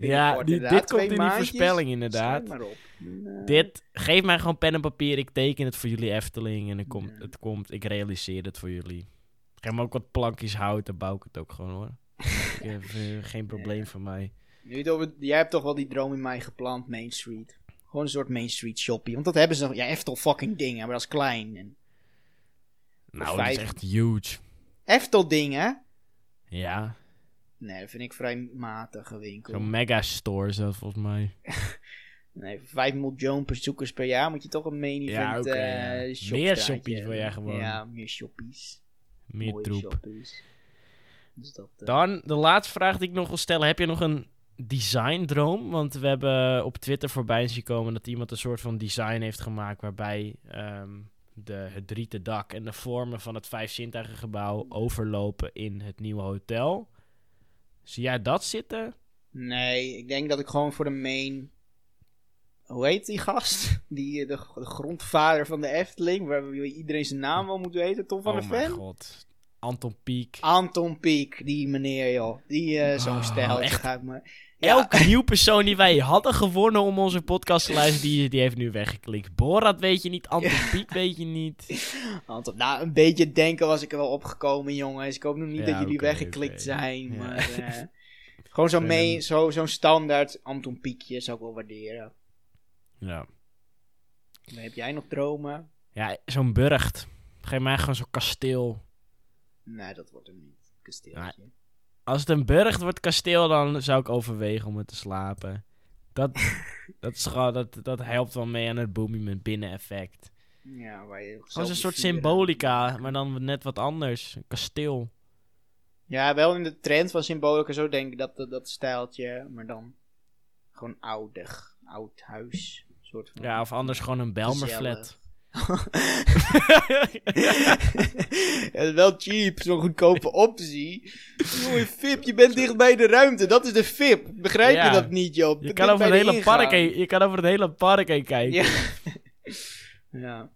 Ja, die- inderdaad. dit komt in die voorspelling inderdaad. Schrijf maar op. Eh, Dit, geef mij gewoon pen en papier. Ik teken het voor jullie Efteling. En het komt, Ja. het komt, ik realiseer het voor jullie. Geef me ook wat plankjes hout. Dan bouw ik het ook gewoon hoor. <laughs> ik heb, eh, geen probleem voor mij. Nu het over- jij hebt toch wel die droom in mij geplant, Main Street. Gewoon een soort Main Street shoppie. Want dat hebben ze nog. Ja, Eftel fucking dingen, maar dat is klein. En Nou, dat is echt huge. Eftel dingen? Ja, Nee, dat vind ik vrij matige winkel. zo'n megastore dat volgens mij. <laughs> Nee, voor 5 miljoen bezoekers per jaar moet je toch een main Ja, event eh, ja. shopstraatje Meer shoppies wil jij gewoon. Ja, meer shoppies. Meer Mooie troep. shoppies. Dus dat, eh, Dan de laatste vraag die ik nog wil stellen. Heb je nog een designdroom? Want we hebben op Twitter voorbij zien komen dat iemand een soort van design heeft gemaakt waarbij ehm, de, het rieten dak en de vormen van het Vijf gebouw overlopen in het nieuwe hotel. Zie jij dat zitten? Nee, ik denk dat ik gewoon voor de main... Hoe heet die gast? <laughs> Die, eh, de, de grondvader van de Efteling, waar iedereen zijn naam wel moet weten. Tom van oh der Ven? god. Anton Pieck. Anton Pieck, die meneer joh. Die eh zo'n Oh, stijl echt. gaat me... Ja, Elke nieuw persoon die wij hadden gewonnen om onze podcast te luisteren, die, die heeft nu weggeklikt. Borat weet je niet, Anton Pieck weet je niet. Anton, nou, een beetje denken was ik er wel opgekomen, jongens. Ik hoop nog niet Ja, dat jullie weggeklikt zijn. Ja. Maar eh, gewoon zo'n zo, zo'n standaard Anton Pieckje zou ik wel waarderen. Ja. Dan heb jij nog dromen? Ja, zo'n burcht. Geef mij gewoon zo'n kasteel. Nee, dat wordt hem niet. Kasteeltje. Als het een burcht wordt kasteel, dan zou ik overwegen om het te slapen. Dat, <laughs> dat, is gewoon, dat, dat helpt wel mee aan het booming binnen effect. Ja, waar je zelf een soort symbolica, maar dan net wat anders. Een kasteel. Ja, wel in de trend van symbolica zo denk ik dat, dat, dat stijltje, maar dan gewoon oudig, oud huis. Soort van Ja, of anders gewoon een Belmerflat. <laughs> ja, is wel cheap, zo'n goedkope optie. Jongen, Fip, je bent dicht bij de ruimte. Dat is de Fip. Begrijp Ja. je dat niet, joh? Je kan, over het hele park heen, je kan over het hele park heen kijken. Ja. <laughs> ja.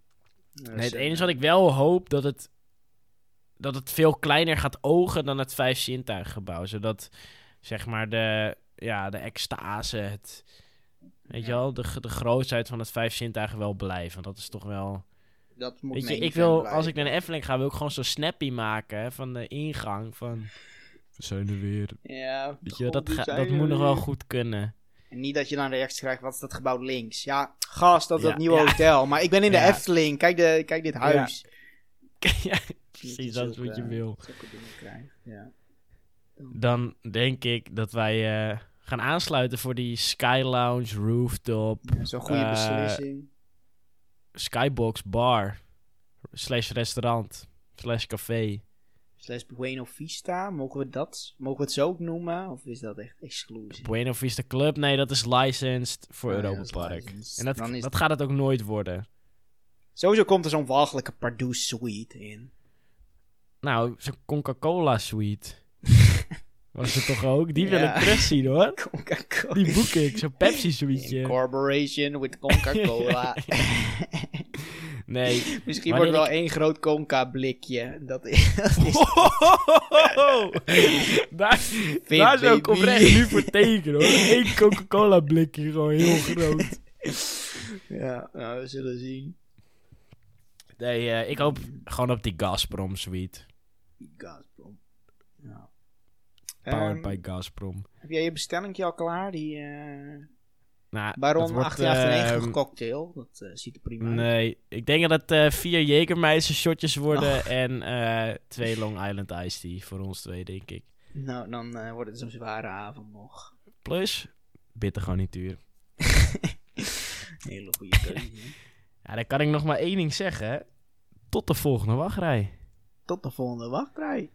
Nee, het enige wat ik wel hoop, dat het, dat het veel kleiner gaat ogen dan het Vijf Zintuiggebouw. Zodat, zeg maar, de, ja, de extase, het, weet je wel, de, de grootheid van het Vijf Zintuigen wel blijven. Want dat is toch wel... Dat moet Weet je, ik wil, blijven. als ik naar de Efteling ga, wil ik gewoon zo snappy maken hè, van de ingang. Van, we zijn er weer. Ja, Weet je, god, dat, ga- dat moet nog wel goed kunnen. En niet dat je dan rechts krijgt, wat is dat gebouw links? Ja, gast, dat is Ja, dat nieuwe ja. hotel. Maar ik ben in de Ja. Efteling. Kijk, de, kijk dit huis. <laughs> ja, precies, dat is wat je wil. Krijgen, ja. Dan denk ik dat wij eh, gaan aansluiten voor die Sky Lounge Rooftop Ja, Zo'n goede Eh, beslissing. Skybox Bar slash restaurant slash café. Slash Bueno Vista, mogen we dat, mogen we het zo ook noemen? Of is dat echt exclusief? Buena Vista Club, nee, dat is licensed voor Oh Europa Park. licensed. En dat, dat gaat het ook nooit worden. Sowieso komt er zo'n walgelijke Pardoes suite in. Nou, zo'n Coca-Cola suite. Was het toch ook? Die wil Ja. ik terugzien hoor. <laughs> Coca-Cola. Die boek ik, zo'n Pepsi In suite. corporation with Coca-Cola. <laughs> Nee. Misschien wordt wel ik- één groot Conca blikje. Dat is, <laughs> dat is daar, daar zou ik oprecht nu voor tekenen hoor. Eén Coca-Cola blikje, gewoon heel groot. Ja, nou, we zullen zien. Nee, eh, ik hoop gewoon op die Gazprom suite. Gazprom. Powered Ehm, by Gazprom. heb jij je bestellingje al klaar? Die eh Nou, Baron wordt, 1898 ehm, cocktail. Dat eh, ziet er prima uit. Nee, ik denk dat het eh, vier Jägermeister shotjes worden en eh, twee Long Island Iced Tea voor ons twee, denk ik. Nou, dan wordt het zo'n zware avond nog. Plus, bitter garnituur. <laughs> Hele goede keuze. <laughs> Ja, dan kan ik nog maar één ding zeggen. Tot de volgende wachtrij. Tot de volgende wachtrij.